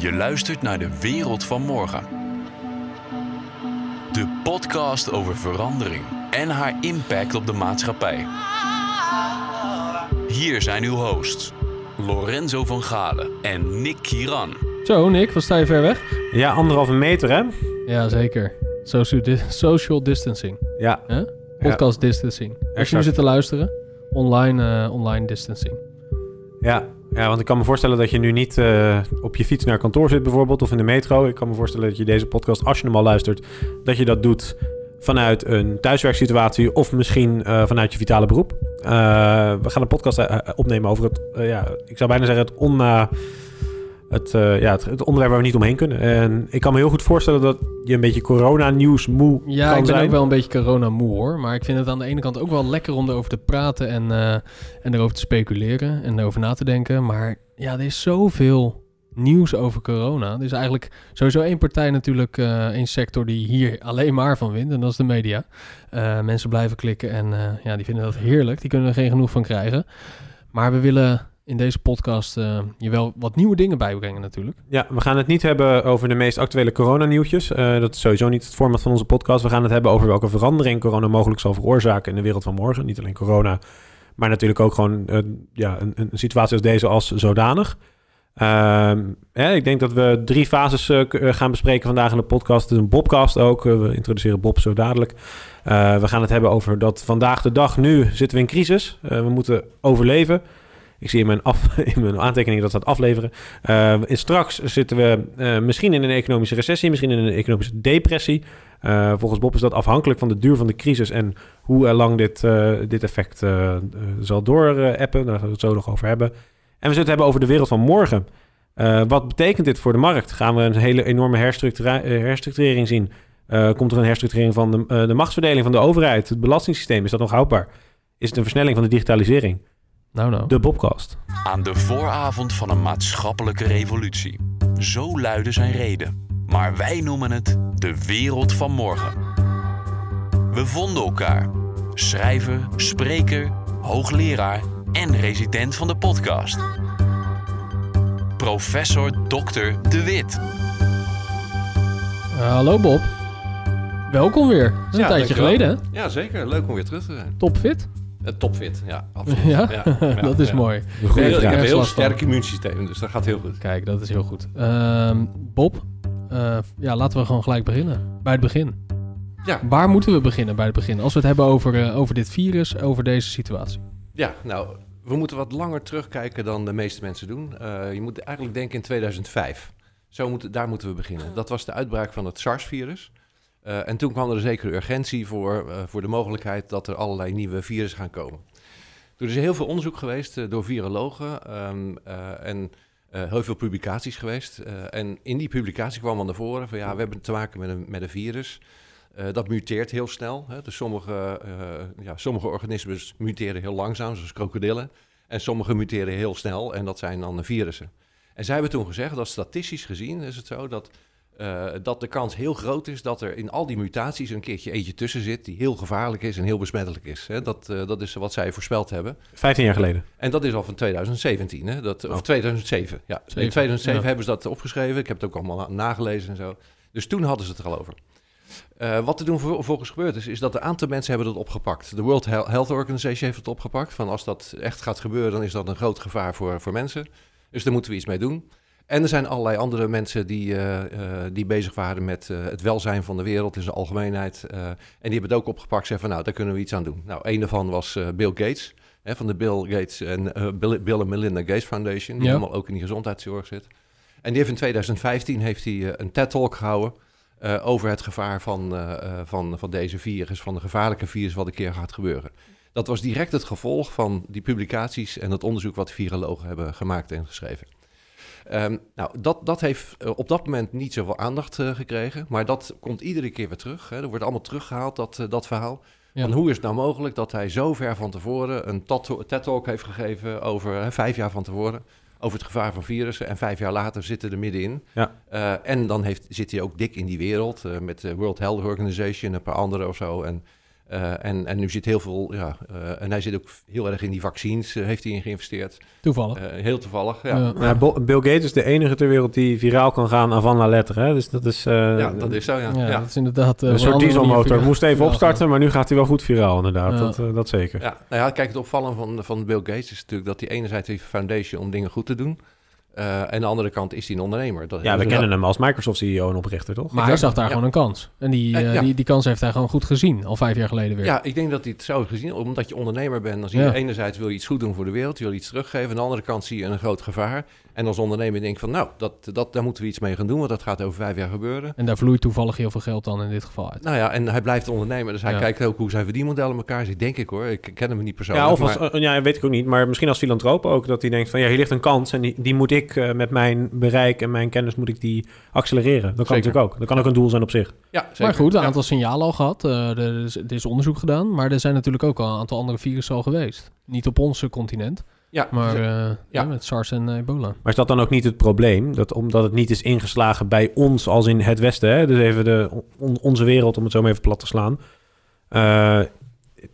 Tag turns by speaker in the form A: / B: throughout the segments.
A: Je luistert naar de wereld van morgen. De podcast over verandering en haar impact op de maatschappij. Hier zijn uw hosts, Lorenzo van Galen en Nick Kieran.
B: Zo, Nick, wat sta je ver weg?
C: Ja, anderhalve meter, hè?
B: Ja, zeker. Social, di- social distancing.
C: Ja.
B: Hè? Podcast distancing. Als je nu zit te luisteren, online, eh, online distancing.
C: Ja. Ja, want ik kan me voorstellen dat je nu niet eh, op je fiets naar kantoor zit bijvoorbeeld... of in de metro. Ik kan me voorstellen dat je deze podcast, als je hem al luistert... dat je dat doet vanuit een thuiswerksituatie... of misschien eh, vanuit je vitale beroep. Eh, we gaan een podcast opnemen over het... ja, ik zou bijna zeggen het on... het, eh, ja, het, het onderwerp waar we niet omheen kunnen. En ik kan me heel goed voorstellen dat je een beetje corona-nieuws moe
B: Ja,
C: kan
B: ik ben
C: zijn.
B: ook wel een beetje corona-moe hoor. Maar ik vind het aan de ene kant ook wel lekker om erover te praten en, eh, en erover te speculeren en erover na te denken. Maar ja, er is zoveel nieuws over corona. Er is eigenlijk sowieso één partij natuurlijk, eh één sector die hier alleen maar van wint. En dat is de media. Mensen blijven klikken en ja, die vinden dat heerlijk. Die kunnen er geen genoeg van krijgen. Maar we willen in deze podcast eh, je wel wat nieuwe dingen bijbrengen natuurlijk.
C: Ja, we gaan het niet hebben over de meest actuele coronanieuwtjes. Eh dat is sowieso niet het format van onze podcast. We gaan het hebben over welke verandering corona mogelijk zal veroorzaken in de wereld van morgen. Niet alleen corona, maar natuurlijk ook gewoon eh, ja, een, een situatie als deze als zodanig. Ehm, ik denk dat we drie fases gaan bespreken vandaag in de podcast. Het is een Bobcast ook. We introduceren Bob zo dadelijk. We gaan het hebben over dat vandaag de dag, nu zitten we in crisis. We moeten overleven. Ik zie in mijn, af, in mijn aantekeningen dat het afleveren. En straks zitten we eh, misschien in een economische recessie, misschien in een economische depressie. Eh, volgens Bob is dat afhankelijk van de duur van de crisis en hoe lang dit, dit effect zal doorappen. Daar gaan we het zo nog over hebben. En we zullen het hebben over de wereld van morgen. Wat betekent dit voor de markt? Gaan we een hele enorme herstructurering zien? Komt er een herstructurering van de, de machtsverdeling van de overheid? Het belastingssysteem, is dat nog houdbaar? Is het een versnelling van de digitalisering?
B: Nou, nou.
C: De Bobcast.
A: Aan de vooravond van een maatschappelijke revolutie. Zo luidde zijn reden. Maar wij noemen het de wereld van morgen. We vonden elkaar. Schrijver, spreker, hoogleraar en resident van de podcast. Professor Dr. De Wit.
B: Eh, hallo Bob. Welkom weer. Dat is een
D: Ja,
B: tijdje geleden, hè?
D: Ja, zeker. Leuk om weer terug te zijn.
B: Topfit.
D: Topfit, ja, absoluut.
B: Ja? dat is
D: ja.
B: mooi.
D: Ik heb een heel sterk immuunsysteem, dus dat gaat heel goed.
B: Kijk, dat is heel goed. Ehm, Bob, eh, ja, laten we gewoon gelijk beginnen. Bij het begin.
D: Ja.
B: Waar moeten we beginnen bij het begin? Als we het hebben over, eh, over dit virus, over deze situatie.
D: Ja, nou, we moeten wat langer terugkijken dan de meeste mensen doen. Eh, je moet eigenlijk denken in 2005. Zo moet, daar moeten we beginnen. Dat was de uitbraak van het SARS-virus. Eh, en toen kwam er een zekere urgentie voor, eh, voor de mogelijkheid dat er allerlei nieuwe virussen gaan komen. Toen is er heel veel onderzoek geweest eh, door virologen ehm, eh, en heel veel publicaties geweest. En in die publicatie kwam al naar voren van ja, we hebben te maken met een, met een virus. Dat muteert heel snel. Hè? Dus sommige, ja, sommige organismen muteren heel langzaam, zoals krokodillen. En sommige muteren heel snel en dat zijn dan de virussen. En zij hebben toen gezegd dat statistisch gezien is het zo dat, eh, dat de kans heel groot is dat er in al die mutaties een keertje eentje tussen zit die heel gevaarlijk is en heel besmettelijk is. Hè? Dat, eh, dat is wat zij voorspeld hebben.
C: 15 jaar geleden.
D: En dat is al van 2017, hè? Dat, of
C: Oh.
D: 2007. Ja, in 2007
B: ja.
D: hebben ze dat opgeschreven. Ik heb het ook allemaal nagelezen en zo. Dus toen hadden ze het er al over. Eh, wat er toen vervolgens gebeurd is, is dat een aantal mensen hebben dat opgepakt. De World Health Organization heeft het opgepakt. Van als dat echt gaat gebeuren, dan is dat een groot gevaar voor, voor mensen. Dus daar moeten we iets mee doen. En er zijn allerlei andere mensen die, eh, eh, die bezig waren met eh, het welzijn van de wereld in zijn algemeenheid. en die hebben het ook opgepakt. Zeggen van nou, daar kunnen we iets aan doen. Nou, een daarvan was Bill Gates. Hè, van de Bill Gates en Bill, Bill en Melinda Gates Foundation. Die
B: Ja.
D: allemaal ook in die gezondheidszorg zit. En die heeft in 2015 heeft hij, een TED-talk gehouden. eh, over het gevaar van, van, van deze virus, van de gevaarlijke virus wat een keer gaat gebeuren. Dat was direct het gevolg van die publicaties en het onderzoek wat virologen hebben gemaakt en geschreven. Ehm, nou, dat, dat heeft eh, op dat moment niet zoveel aandacht eh, gekregen, maar dat komt iedere keer weer terug. Hè. Er wordt allemaal teruggehaald, dat, eh, dat verhaal.
B: Ja.
D: Hoe is het nou mogelijk dat hij zo ver van tevoren een TED-talk heeft gegeven over hè, vijf jaar van tevoren, over het gevaar van virussen. En vijf jaar later zitten er middenin.
C: Ja.
D: En dan heeft, zit hij ook dik in die wereld met de World Health Organization en een paar andere of zo. En Eh, en, en nu zit heel veel, ja, eh, en hij zit ook heel erg in die vaccins, eh, heeft hij in geïnvesteerd.
B: Toevallig.
D: Eh, heel toevallig, ja.
B: Ja.
D: Ja.
C: Nou, Bill Gates is de enige ter wereld die viraal kan gaan avant la lettre. Hè? Dus dat is... eh,
D: dat is zo, ja.
B: ja,
D: ja.
B: dat is inderdaad... eh,
C: Een soort dieselmotor. Moest even opstarten, maar nu gaat hij wel goed viraal inderdaad.
B: Ja.
C: Dat, dat zeker.
D: Ja, nou ja, kijk, het opvallen van, van Bill Gates is natuurlijk dat hij enerzijds heeft een foundation om dingen goed te doen. Eh, en aan de andere kant is hij een ondernemer. Dat,
C: Ja, we
D: dus
C: kennen hem als Microsoft-CEO en oprichter, toch?
B: Maar hij zag daar
D: Ja.
B: gewoon een kans. En die,
D: Eh,
B: eh,
D: ja.
B: die, die kans heeft hij gewoon goed gezien. Al vijf jaar geleden weer.
D: Ja, ik denk dat hij het zo heeft gezien. Omdat je ondernemer bent, dan zie je
B: Ja.
D: enerzijds wil je iets goed doen voor de wereld. Je wil iets teruggeven. Aan de andere kant zie je een groot gevaar. En als ondernemer denk je van, nou, dat, dat, daar moeten we iets mee gaan doen. Want dat gaat over vijf jaar gebeuren.
B: En daar vloeit toevallig heel veel geld dan in dit geval uit.
D: Nou ja, en hij blijft ondernemer. Dus hij
B: Ja.
D: kijkt ook hoe zijn verdienmodellen elkaar zitten. Denk ik hoor. Ik ken hem niet persoonlijk.
C: Ja, of als,
D: maar-
C: eh, ja, weet ik ook niet. Maar misschien als filantroop ook. Dat hij denkt van ja, hier ligt een kans. En die, die moet ik eh, met mijn bereik en mijn kennis moet ik die accelereren. Dat kan
D: Zeker.
C: natuurlijk ook. Dat kan ook een doel zijn op zich.
D: ja, zeker.
B: Maar goed, een
D: Ja.
B: aantal signalen al gehad. Eh, er, is, er is onderzoek gedaan. Maar er zijn natuurlijk ook al een aantal andere virussen al geweest. Niet op onze continent.
D: Ja,
B: Maar
D: dus-
B: eh,
D: Ja.
B: ja, met SARS en ebola.
C: Maar is dat dan ook niet het probleem? Dat omdat het niet is ingeslagen bij ons als in het Westen. Hè? Dus even de, on- onze wereld, om het zo maar even plat te slaan. Eh,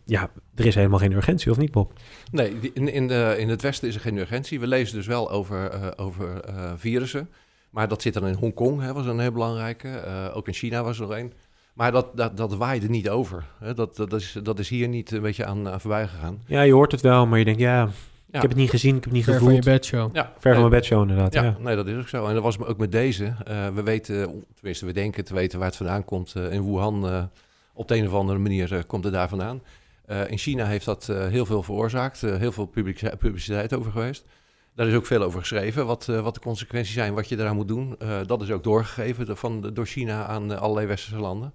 C: ja, er is helemaal geen urgentie, of niet, Bob?
D: Nee, in, in, de, in het Westen is er geen urgentie. We lezen dus wel over, eh, over eh, virussen. Maar dat zit dan in Hongkong, hè, was een heel belangrijke. Eh, ook in China was er nog een. Maar dat, dat, dat waaide niet over. Hè. Dat, dat, is, dat is hier niet een beetje aan, aan voorbij gegaan.
C: Ja, je hoort het wel, maar je denkt Ja. Ik heb het niet gezien, ik heb het niet
B: Ver van je
C: gevoeld.
B: bedshow.
D: Ja,
C: Ver van mijn bedshow inderdaad, ja.
D: Ja, nee, dat is ook zo. En dat was ook met deze. Eh, we weten, tenminste, we denken te weten waar het vandaan komt. Eh, in Wuhan, eh, op de een of andere manier, eh, komt het daar vandaan. Eh, in China heeft dat eh, heel veel veroorzaakt. eh, heel veel publici- publiciteit over geweest. Daar is ook veel over geschreven, wat, eh, wat de consequenties zijn, wat je eraan moet doen. Eh, dat is ook doorgegeven door- van, door China aan eh, allerlei westerse landen.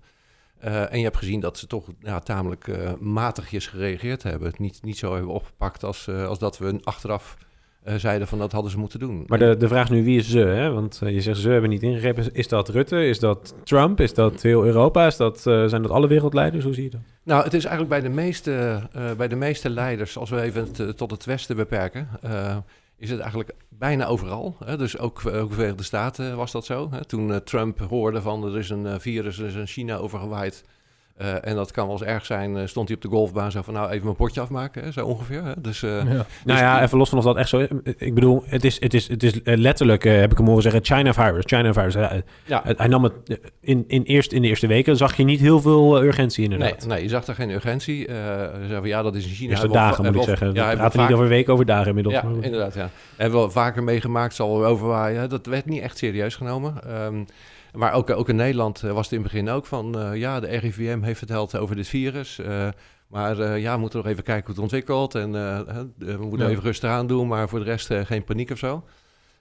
D: Eh, en je hebt gezien dat ze toch ja, tamelijk eh, matigjes gereageerd hebben. Het niet, niet zo hebben opgepakt als, eh, als dat we achteraf zeiden van dat hadden ze moeten doen.
C: Maar de, de vraag is nu, wie is ze? Hè? Want je zegt ze hebben niet ingegrepen. Is dat Rutte? Is dat Trump? Is dat heel Europa? Is dat, zijn dat alle wereldleiders? Hoe zie je dat?
D: Nou, het is eigenlijk bij de meeste, bij de meeste leiders, als we even het, tot het westen beperken, is het eigenlijk bijna overal. Hè? Dus ook, ook de Verenigde Staten was dat zo. Hè? Toen eh, Trump hoorde van er is een eh, virus, er is een China overgewaaid. Eh, en dat kan wel eens erg zijn, eh, stond hij op de golfbaan zo van nou even mijn potje afmaken, hè? zo ongeveer. Hè? Dus, eh,
B: Ja.
C: Nou
D: Dus
C: ja, even los van of dat echt zo is. Ik bedoel, het is, het is, het is letterlijk, heb ik hem horen zeggen, China virus, China virus.
D: Ja,
C: het- hij nam het in, in, eerst, in de eerste weken, zag je niet heel veel urgentie
D: nee,
C: inderdaad.
D: nee, je zag er geen urgentie. eh ze zeiden van ja, dat is in China.
C: Eerste
D: al-
C: dagen moet ik zeggen.
D: Ja,
C: we praten niet
D: vaak-
C: over weken, over dagen inmiddels.
D: Ja, inderdaad, ja. Hebben we vaker meegemaakt, zal wel overwaaien. Dat werd niet echt serieus genomen. Ehm, maar ook, ook in Nederland eh, was het in het begin ook van... eh, ja, de RIVM heeft verteld over dit virus. eh, maar eh, ja, we moeten nog even kijken hoe het ontwikkelt. En we moeten
B: Ja.
D: even rustig aan doen, maar voor de rest geen paniek of zo.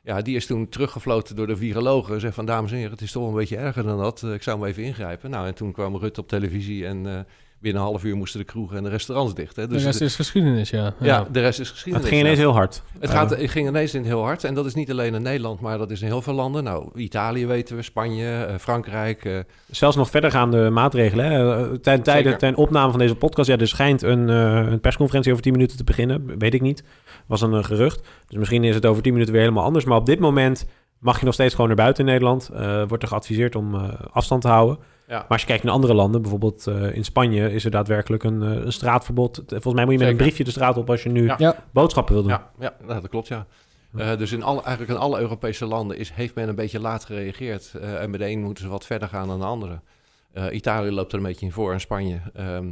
D: Ja, die is toen teruggefloten door de virologen. Zeg van, dames en heren, het is toch wel een beetje erger dan dat. Ik zou hem even ingrijpen. Nou, en toen kwam Rutte op televisie en... binnen een half uur moesten de kroegen en de restaurants dicht. Hè?
B: De
D: Dus
B: rest is geschiedenis, ja.
D: ja, de rest is
C: het
D: geschiedenis.
C: ging ineens
D: ja.
C: heel hard.
D: Het, gaat, het ging ineens in heel hard. En dat is niet alleen in Nederland, maar dat is in heel veel landen. Nou, Italië weten we, Spanje, eh, Frankrijk. eh,
C: Zelfs nog verdergaande maatregelen. Hè. Eh, Ten, tijde, ten opname van deze podcast. Ja, er schijnt een, eh, een persconferentie over 10 minuten te beginnen. Weet ik niet. Was een gerucht. Dus misschien is het over 10 minuten weer helemaal anders. Maar op dit moment mag je nog steeds gewoon naar buiten in Nederland. Eh, wordt er geadviseerd om afstand te houden.
D: Ja.
C: Maar als je kijkt naar andere landen, bijvoorbeeld eh, in Spanje, is er daadwerkelijk een, eh, een straatverbod. Volgens mij moet je met een briefje de straat op als je nu
D: Ja.
C: Boodschappen wil doen.
D: Ja, ja dat klopt, ja. Eh, dus in alle, eigenlijk in alle Europese landen is, heeft men een beetje laat gereageerd. Eh, en bij de een moeten ze wat verder gaan dan de andere. Eh, Italië loopt er een beetje in voor en Spanje. Ehm,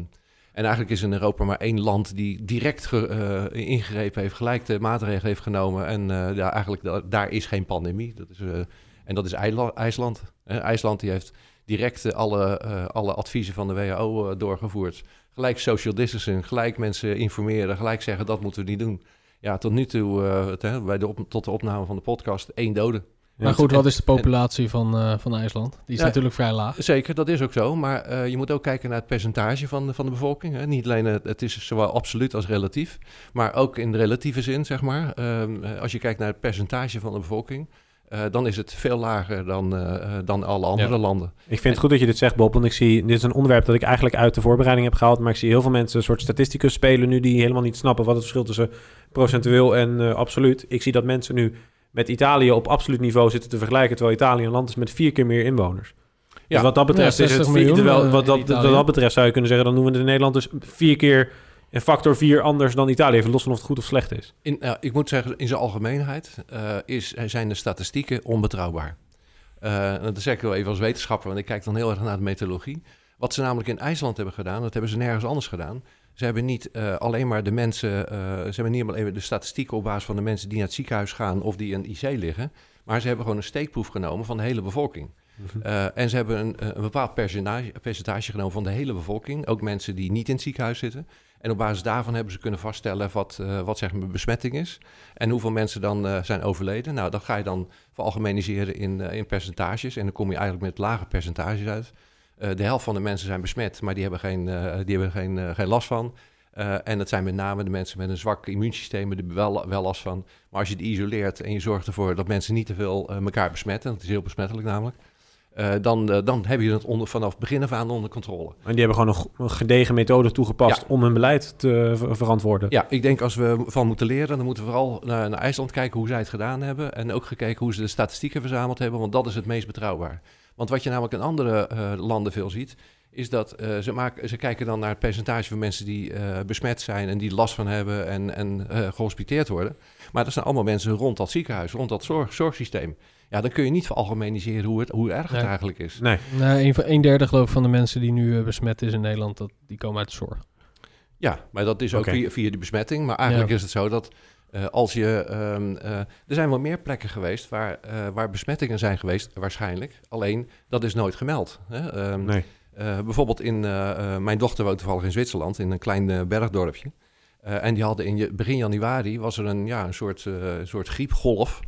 D: en eigenlijk is in Europa maar één land die direct ge- eh, ingegrepen heeft, gelijk de maatregelen heeft genomen. En eh, ja, eigenlijk da- daar is geen pandemie. Dat is, eh, en dat is IJla- IJsland. IJsland die heeft direct alle, eh, alle adviezen van de WHO eh, doorgevoerd. Gelijk social distancing, gelijk mensen informeren, gelijk zeggen dat moeten we niet doen. Ja, tot nu toe, eh, het, hè, bij de op, tot de opname van de podcast, één dode.
B: Maar goed, wat is de populatie van, van IJsland? Die is
D: Ja.
B: natuurlijk vrij laag.
D: Zeker, dat is ook zo. Maar je moet ook kijken naar het percentage van, de- van de bevolking. Hè. Niet alleen het, het is zowel absoluut als relatief, maar ook in de relatieve zin, zeg maar. Ehm, eh, als je kijkt naar het percentage van de bevolking, eh, dan is het veel lager dan, eh, eh, dan alle andere
B: Ja.
D: landen.
C: Ik vind het goed dat je dit zegt, Bob. Want ik zie, dit is een onderwerp dat ik eigenlijk uit de voorbereiding heb gehaald. Maar ik zie heel veel mensen een soort statisticus spelen nu die helemaal niet snappen wat het verschil tussen procentueel en eh, absoluut. Ik zie dat mensen nu met Italië op absoluut niveau zitten te vergelijken. Terwijl Italië een land is met vier keer meer inwoners. Dus wat dat betreft,
B: Ja,
C: is het
B: 60
C: vier-
B: miljoen,
C: terwijl, wat, dat, wat dat betreft zou je kunnen zeggen... dan doen we het in Nederland dus vier keer... een factor vier anders dan Italië. Even los van of het goed of slecht is.
D: In, ja, ik moet zeggen, in zijn algemeenheid eh, is, zijn de statistieken onbetrouwbaar. Eh, en dat zeg ik wel even als wetenschapper, want ik kijk dan heel erg naar de meteorologie. Wat ze namelijk in IJsland hebben gedaan, dat hebben ze nergens anders gedaan. Ze hebben niet eh, alleen maar de mensen, ze hebben niet alleen de statistieken op basis van de mensen die naar het ziekenhuis gaan of die in IC liggen, maar ze hebben gewoon een steekproef genomen van de hele bevolking. Eh, en ze hebben een, een bepaald percentage, percentage genomen van de hele bevolking, ook mensen die niet in het ziekenhuis zitten. En op basis daarvan hebben ze kunnen vaststellen wat, eh, wat zeg maar besmetting is. En hoeveel mensen dan eh, zijn overleden. Nou, dat ga je dan veralgemeniseren in, eh, in percentages. En dan kom je eigenlijk met lage percentages uit. De helft van de mensen zijn besmet, maar die hebben geen, die hebben geen, geen last van. En dat zijn met name de mensen met een zwak immuunsysteem, die wel, wel last van. Maar als je het isoleert en je zorgt ervoor dat mensen niet te veel elkaar besmetten, dat is heel besmettelijk namelijk, eh, dan, eh, dan heb je het onder, vanaf begin af aan onder controle.
C: En die hebben gewoon een, gedegen methode toegepast...
D: Ja.
C: om hun beleid te ver- verantwoorden.
D: Ja, ik denk als we van moeten leren, dan moeten we vooral naar, naar IJsland kijken hoe zij het gedaan hebben. En ook gekeken hoe ze de statistieken verzameld hebben, want dat is het meest betrouwbaar. Want wat je namelijk in andere eh, landen veel ziet, is dat ze, maken, ze kijken dan naar het percentage van mensen die besmet zijn en die last van hebben en, en eh, gehospiteerd worden. Maar dat zijn allemaal mensen rond dat ziekenhuis, rond dat zorg, zorgsysteem. Ja, dan kun je niet veralgemeniseren hoe, het, hoe erg het
B: Nee.
D: eigenlijk is.
C: Nee.
B: Nee, een, van- een derde geloof ik van de mensen die nu eh, besmet is in Nederland, dat, die komen uit de zorg.
D: Ja, maar dat is ook via, via die besmetting. Maar eigenlijk
B: Ja.
D: is het zo dat eh, als je... ehm, eh, er zijn wel meer plekken geweest waar, eh, waar besmettingen zijn geweest, waarschijnlijk. Alleen, dat is nooit gemeld. Hè? Ehm,
C: Nee.
D: eh, bijvoorbeeld in... eh, eh, mijn dochter woont toevallig in Zwitserland, in een klein bergdorpje. Eh, en die hadden in je- begin januari was er een, ja, een soort, eh, soort griepgolf...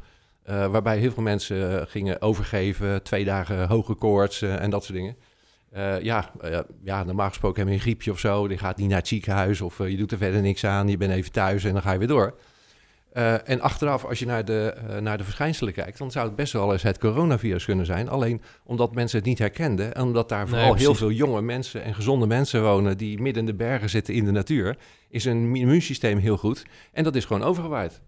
D: eh, waarbij heel veel mensen eh, gingen overgeven, twee dagen hoge koorts eh, en dat soort dingen. Ja, ja, normaal gesproken heb je een griepje of zo. Je gaat niet naar het ziekenhuis of je doet er verder niks aan. Je bent even thuis en dan ga je weer door. En achteraf, als je naar de, naar de verschijnselen kijkt, dan zou het best wel eens het coronavirus kunnen zijn. Alleen omdat mensen het niet herkenden en omdat daar
B: Nee,
D: vooral heel veel jonge mensen en gezonde mensen wonen die midden in de bergen zitten in de natuur, is een immuunsysteem heel goed. En dat is gewoon overgewaaid.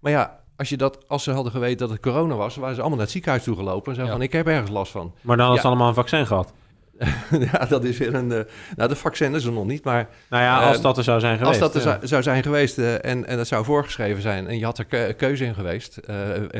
D: Maar ja, als, je dat, als ze hadden geweten dat het corona was, waren ze allemaal naar het ziekenhuis toegelopen en zeiden
B: Ja.
D: van ik heb ergens last van.
C: Maar dan hadden ze allemaal een vaccin gehad.
D: ja, dat is weer een. eh, nou, de vaccin is er nog niet, maar
C: Nou ja, als
D: Eh,
C: dat er zou zijn geweest.
D: als dat er
C: ja.
D: zou, zijn geweest eh, en, en dat zou voorgeschreven zijn en je had er ke- keuze in geweest,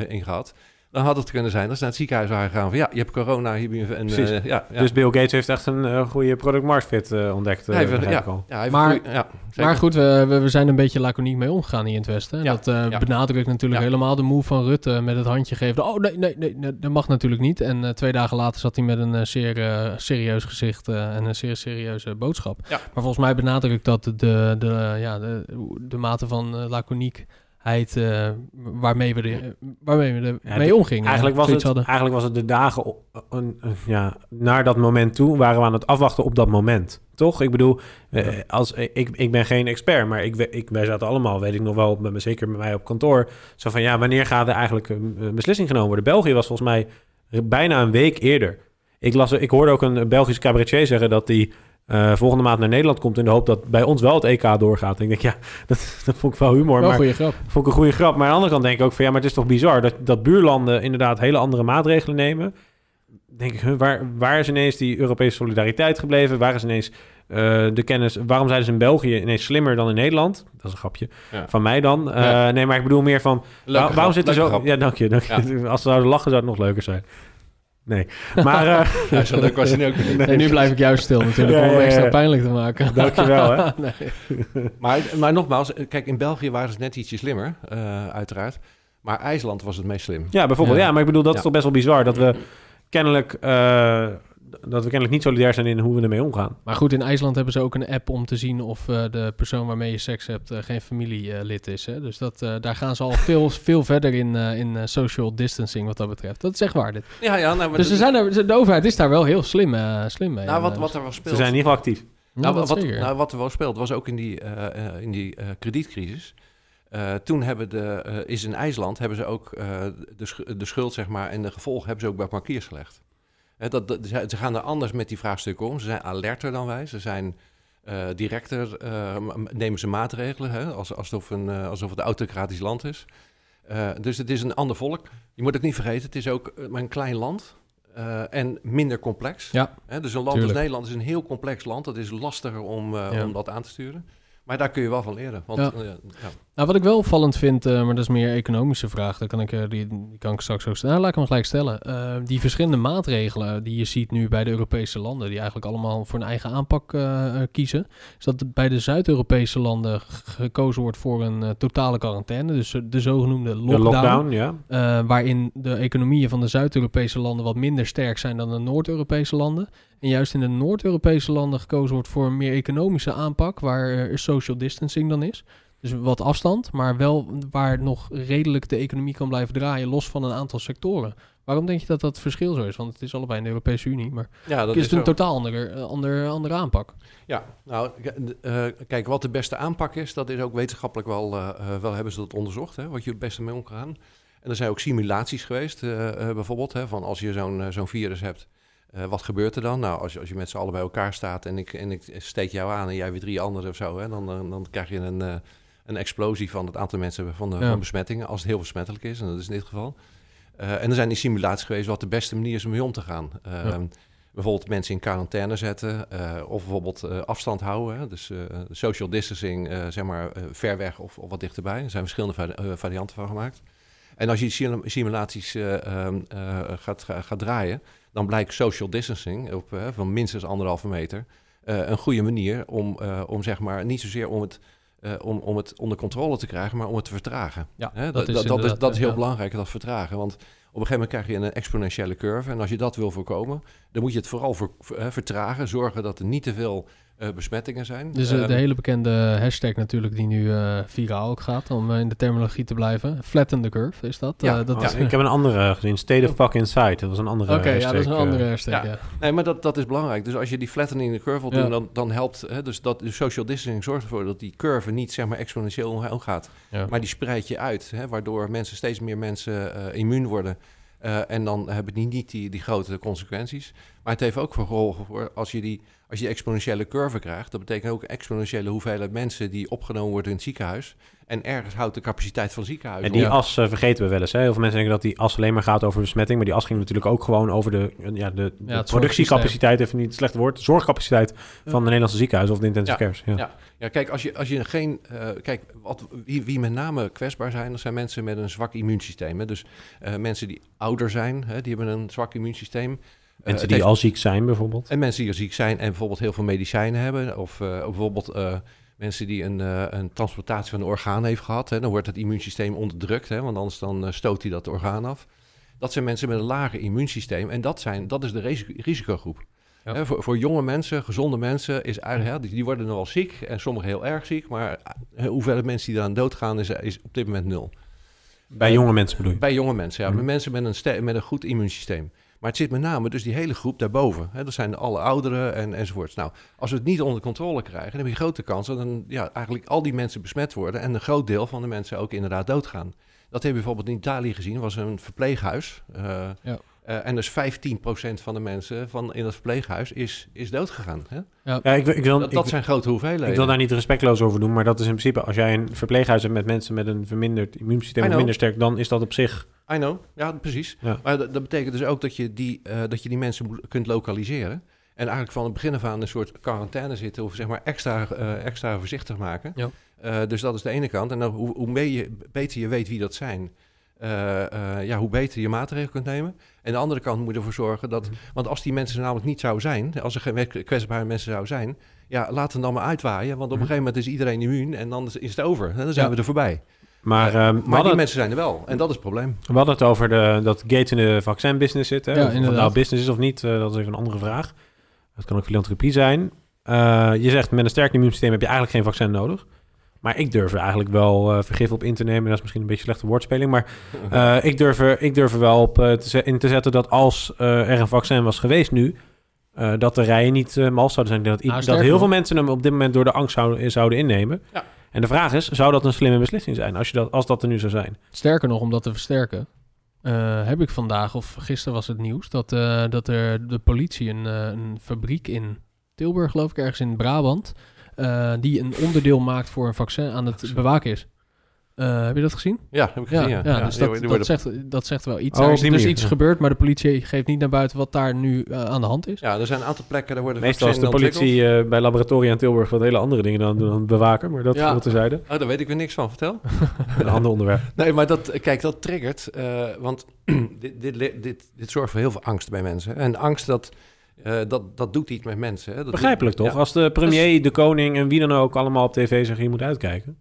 D: in gehad, dan had het kunnen zijn dat ze naar het ziekenhuis waren gegaan van ja, je hebt corona, hier je een... Eh, ja, ja.
C: Dus Bill Gates heeft echt een eh, goede product market fit eh, ontdekt. eh,
D: ja,
C: ik al.
D: ja,
B: Maar-
D: een goeie- ja, zeker.
B: Maar goed, we, we, we zijn een beetje laconiek mee omgegaan hier in het Westen. En
D: Ja,
B: dat eh,
D: ja.
B: benadrukt natuurlijk
D: Ja.
B: helemaal de move van Rutte met het handje geven. Oh nee, nee, nee, nee, dat mag natuurlijk niet. En eh, twee dagen later zat hij met een zeer eh, serieus gezicht eh, en een zeer serieuze boodschap.
D: Ja.
B: Maar volgens mij benadrukt dat de, de, ja, de, de mate van eh, eh, waarmee we, er, waarmee we
C: Ja, de-
B: omgingen.
C: Eigenlijk was, het,
B: hadden.
C: eigenlijk was het de dagen op- een- ja, naar dat moment toe... waren we aan het afwachten op dat moment. Toch? Ik bedoel, eh, als, ik, ik ben geen expert... maar ik, ik, wij zaten allemaal, weet ik nog wel... Met, me- zeker met mij op kantoor... zo van ja, wanneer gaat er eigenlijk een, een beslissing genomen worden? België was volgens mij bijna een week eerder. Ik, las, ik hoorde ook een Belgisch cabaretier zeggen... dat die eh, volgende maand naar Nederland komt... in de hoop dat bij ons wel het EK doorgaat. En ik denk, ja, dat, dat vond ik wel humor.
B: Wel
C: maar
B: een goede grap.
C: Vond ik een goede grap. Maar aan de andere kant denk ik ook van ja, maar het is toch bizar dat, dat buurlanden inderdaad hele andere maatregelen nemen. Denk ik, waar, waar is ineens die Europese solidariteit gebleven? Waar is ineens eh, de kennis? Waarom zijn ze in België ineens slimmer dan in Nederland? Dat is een grapje
D: Ja.
C: van mij dan. Eh,
D: Ja.
C: Nee, maar ik bedoel meer van waar- waarom
D: grap,
C: zit er zo?
D: grap.
C: Ja, dank je. Dank je. Als ze zouden lachen, zou het nog leuker zijn. Nee, maar eh,
D: Ja, zo leuk was hij nu ook niet.
B: Nee, nu blijf ik juist stil natuurlijk,
C: Ja,
B: om
C: ja.
B: extra pijnlijk te maken.
C: Dankjewel, hè.
B: nee.
D: Maar, maar nogmaals, eh, kijk, in België waren ze net ietsje slimmer, eh, uiteraard. Maar IJsland was het meest slim.
C: ja, bijvoorbeeld. Ja.
B: Ja.
C: maar ik bedoel, dat is toch best wel bizar dat we kennelijk, eh, dat we kennelijk niet solidair zijn in hoe we ermee omgaan.
B: Maar goed, in IJsland hebben ze ook een app om te zien of eh, de persoon waarmee je seks hebt eh, geen familielid is. Hè? Dus dat, eh, daar gaan ze al veel, veel verder in, eh, in social distancing wat dat betreft. Dat is echt waar dit.
D: Ja, ja, nou, maar
B: Dus ze zijn er, de overheid is daar wel heel slim, eh, slim mee.
D: nou, wat, wat er wel
C: Ze
D: speelt...
C: zijn in ieder geval actief.
D: Nou, wat, nou, wat er wel speelt, was ook in die, eh, eh, in die eh, kredietcrisis. Eh, toen hebben de, eh, is in IJsland hebben ze ook eh, de, sch- de schuld zeg maar, en de gevolgen hebben ze ook bij bankiers gelegd. Dat, dat, ze gaan er anders met die vraagstukken om. Ze zijn alerter dan wij. Ze zijn eh, directer, eh, nemen ze maatregelen, hè, als, alsof, een, eh, alsof het een autocratisch land is. Dus het is een ander volk. Je moet het niet vergeten, het is ook maar een klein land. en minder complex.
B: Ja,
D: Hè, dus een land
B: tuurlijk.
D: als Nederland is een heel complex land. Het is lastiger om,
B: Ja.
D: om dat aan te sturen. Maar daar kun je wel van leren. Want,
B: Ja.
D: eh, ja.
B: Nou, wat ik wel opvallend vind, eh, maar dat is meer een economische vraag, dan kan ik, eh, die, die kan ik straks ook stellen. Nou, laat ik hem gelijk stellen. Eh, die verschillende maatregelen die je ziet nu bij de Europese landen, die eigenlijk allemaal voor een eigen aanpak kiezen, is dat bij de Zuid-Europese landen gekozen wordt voor een totale quarantaine, dus de zogenoemde
C: De
B: lockdown.
C: lockdown, ja.
B: eh, waarin de economieën van de Zuid-Europese landen wat minder sterk zijn dan de Noord-Europese landen. En juist in de Noord-Europese landen gekozen wordt voor een meer economische aanpak, waar er social distancing dan is. Dus wat afstand, maar wel waar nog redelijk de economie kan blijven draaien, los van een aantal sectoren. Waarom denk je dat dat verschil zo is? Want het is allebei in de Europese Unie, maar
D: ja, dat
B: is een
D: zo.
B: totaal andere, eh, andere, andere aanpak.
D: Ja, nou, eh, kijk, wat de beste aanpak is, dat is ook wetenschappelijk wel, eh, eh, wel hebben ze dat onderzocht, hè, wat je het beste mee om kan gaan. En er zijn ook simulaties geweest, eh, eh, bijvoorbeeld, hè, van als je zo'n eh, zo'n virus hebt, eh, wat gebeurt er dan? Nou, als je, als je met z'n allen bij elkaar staat en ik, en ik steek jou aan en jij weer drie anderen of zo, hè, dan, dan, dan krijg je een, eh, een explosie van het aantal mensen van, de,
B: Ja.
D: van besmettingen, als het heel besmettelijk is, en dat is in dit geval. Eh, en er zijn die simulaties geweest wat de beste manier is om mee om te gaan.
B: Ja.
D: Bijvoorbeeld mensen in quarantaine zetten, of bijvoorbeeld afstand houden. Hè? Dus social distancing, zeg maar, ver weg of, of wat dichterbij. Er zijn verschillende vari- varianten van gemaakt. En als je die sim- simulaties eh, ehm, eh, gaat, ga- gaat draaien, dan blijkt social distancing op, van minstens anderhalve meter eh, een goede manier om, eh, om zeg maar, niet zozeer om het, eh, om, om het onder controle te krijgen, maar om het te vertragen.
B: Ja, dat
D: dat,
B: is
D: dat, is, dat is heel
B: ja.
D: belangrijk, dat vertragen. Want op een gegeven moment krijg je een exponentiële curve. En als je dat wil voorkomen, dan moet je het vooral ver- ver- vertragen. Zorgen dat er niet te veel besmettingen zijn.
B: Dus eh,
D: Ehm,
B: de hele bekende hashtag natuurlijk die nu eh, viraal ook gaat, om eh, in de terminologie te blijven. Flatten the curve, is dat?
D: Ja,
B: Eh, dat
C: Ja,
B: is,
C: ik heb een andere gezien. State of fucking inside. Dat was een andere
B: Oké, ja,
C: hashtag,
B: dat is een
C: eh.
B: andere hashtag,
D: ja.
B: ja.
D: Nee, maar dat, dat is belangrijk. Dus als je die flattening the curve wil
B: Ja.
D: doen, dan, dan helpt... Hè, dus dat de social distancing zorgt ervoor dat die curve niet zeg maar, exponentieel omhoog gaat.
B: Ja.
D: Maar die spreidt je uit, hè, waardoor mensen, steeds meer mensen eh, immuun worden. Eh, en dan hebben die niet die, die grote consequenties. Maar het heeft ook gevolgen voor als je, die, als je die exponentiële curve krijgt. Dat betekent ook exponentiële hoeveelheid mensen die opgenomen worden in het ziekenhuis. En ergens houdt de capaciteit van het ziekenhuis.
C: En die
D: op.
B: Ja.
C: as eh, vergeten we wel eens. Hè? Heel veel mensen denken dat die as alleen maar gaat over besmetting. Maar die as ging natuurlijk ook gewoon over de, eh, ja, de, de
B: het
C: productiecapaciteit, even niet het slechte woord, zorgcapaciteit van de Nederlandse ziekenhuizen of de intensive
D: Ja.
C: cares. Ja.
D: Ja. Ja, kijk, als je, als je geen. eh, kijk, wat, wie, wie met name kwetsbaar zijn, dat zijn mensen met een zwak immuunsysteem. Hè. Dus eh, mensen die ouder zijn, hè, die hebben een zwak immuunsysteem. Eh,
C: Mensen
D: het
C: die
D: heeft-
C: al ziek zijn bijvoorbeeld.
D: En mensen die ziek zijn en bijvoorbeeld heel veel medicijnen hebben. Of eh, bijvoorbeeld eh, mensen die een, eh, een transplantatie van een orgaan heeft gehad. Hè, dan wordt het immuunsysteem onderdrukt, hè, want anders dan eh, stoot hij dat orgaan af. Dat zijn mensen met een lager immuunsysteem. En dat, zijn, dat is de risico- risicogroep.
B: Ja.
D: Hè, voor, voor jonge mensen, gezonde mensen, is eigenlijk, hè, die, die worden nog wel ziek. En sommigen heel erg ziek. Maar eh, hoeveel mensen die eraan doodgaan is, is op dit moment nul.
C: Bij
D: Eh,
C: jonge mensen bedoel je?
D: Bij jonge mensen, ja.
C: Mhm.
D: Mensen met een, met een goed immuunsysteem. Maar het zit met name dus die hele groep daarboven. Hè. Dat zijn alle ouderen en, enzovoorts. Nou, als we het niet onder controle krijgen... dan heb je grote kans dat dan, ja, eigenlijk al die mensen besmet worden... en een groot deel van de mensen ook inderdaad doodgaan. Dat hebben we bijvoorbeeld in Italië gezien. was een verpleeghuis. eh,
B: Ja.
D: Eh, en dus 15% van de mensen van in dat verpleeghuis is, is doodgegaan. Hè?
C: Ja, ik, wil- ik, wil,
D: Dat, dat
C: ik,
D: zijn grote hoeveelheden.
C: ik wil daar niet respectloos over doen, maar dat is in principe... als jij een verpleeghuis hebt met mensen met een verminderd immuunsysteem... Minder sterk, dan is dat op zich...
D: I know, ja, precies.
C: Ja.
D: Maar dat, dat betekent dus ook dat je die, eh, dat je die mensen moet- kunt lokaliseren. En eigenlijk van het begin af aan een soort quarantaine zitten... of zeg maar extra, eh, extra voorzichtig maken.
B: Ja.
D: Eh, dus dat is de ene kant. En dan, hoe, hoe je, beter je weet wie dat zijn... eh, eh, ja, hoe beter je maatregelen kunt nemen. En de andere kant moet je ervoor zorgen dat...
C: Mhm.
D: Want als die mensen er namelijk niet zou zijn... als er geen kwetsbare mensen zouden zijn... ja, laat hem dan maar uitwaaien. Want op een
C: Mhm.
D: gegeven moment is iedereen immuun... en dan is, het over. Dan zijn
B: Ja.
D: we er voorbij.
C: Maar,
D: Eh,
C: ehm,
D: Maar die mensen zijn er wel. En dat is het probleem.
C: we hadden het over de, dat Gates in de vaccinbusiness zit. Hè?
B: Ja,
C: of het nou business is of niet, eh, dat is even een andere vraag. Het kan ook filantropie zijn. Eh, je zegt, met een sterk immuunsysteem heb je eigenlijk geen vaccin nodig. Maar ik durf er eigenlijk wel eh, vergif op in te nemen. Dat is misschien een beetje slechte woordspeling. Maar eh, ik, durf er, ik durf er wel op eh, te in te zetten dat als eh, er een vaccin was geweest nu... eh, dat de rijen niet eh mals zouden zijn. Dat,
B: Nou,
C: dat heel veel mensen hem op dit moment door de angst zouden, zouden innemen.
D: Ja.
C: En de vraag is, zou dat een slimme beslissing zijn als, je dat, als dat er nu zou zijn?
B: Sterker nog, om dat te versterken, eh, heb ik vandaag, of gisteren was het nieuws, dat, eh, dat er de politie een, een fabriek in Tilburg, geloof ik, ergens in Brabant, eh, die een onderdeel maakt voor een vaccin aan het bewaken is. Eh, heb je dat gezien?
D: Ja, heb ik gezien. Ja,
B: ja, dus dat, zegt, dat zegt wel iets.
C: Oh,
B: er is dus iets
C: ja.
B: gebeurd, maar de politie geeft niet naar buiten wat daar nu eh, aan de hand is.
D: Ja, er zijn een aantal plekken, daar worden
C: Meestal is de politie eh, bij laboratoria in Tilburg wat hele andere dingen dan, dan bewaken. Maar dat
D: Ja.
C: terzijde.
D: ontwikkeld. Oh, daar weet ik weer niks van. Vertel.
C: Een ander onderwerp.
D: Nee, maar dat, kijk, dat triggert. eh, want dit, dit, dit, dit zorgt voor heel veel angst bij mensen. En angst, dat, eh, dat, dat doet iets met mensen. Hè. Dat
C: Begrijpelijk
D: doet-
C: toch?
D: Ja.
C: Als de premier, de koning en wie dan ook allemaal op tv zeggen je moet uitkijken.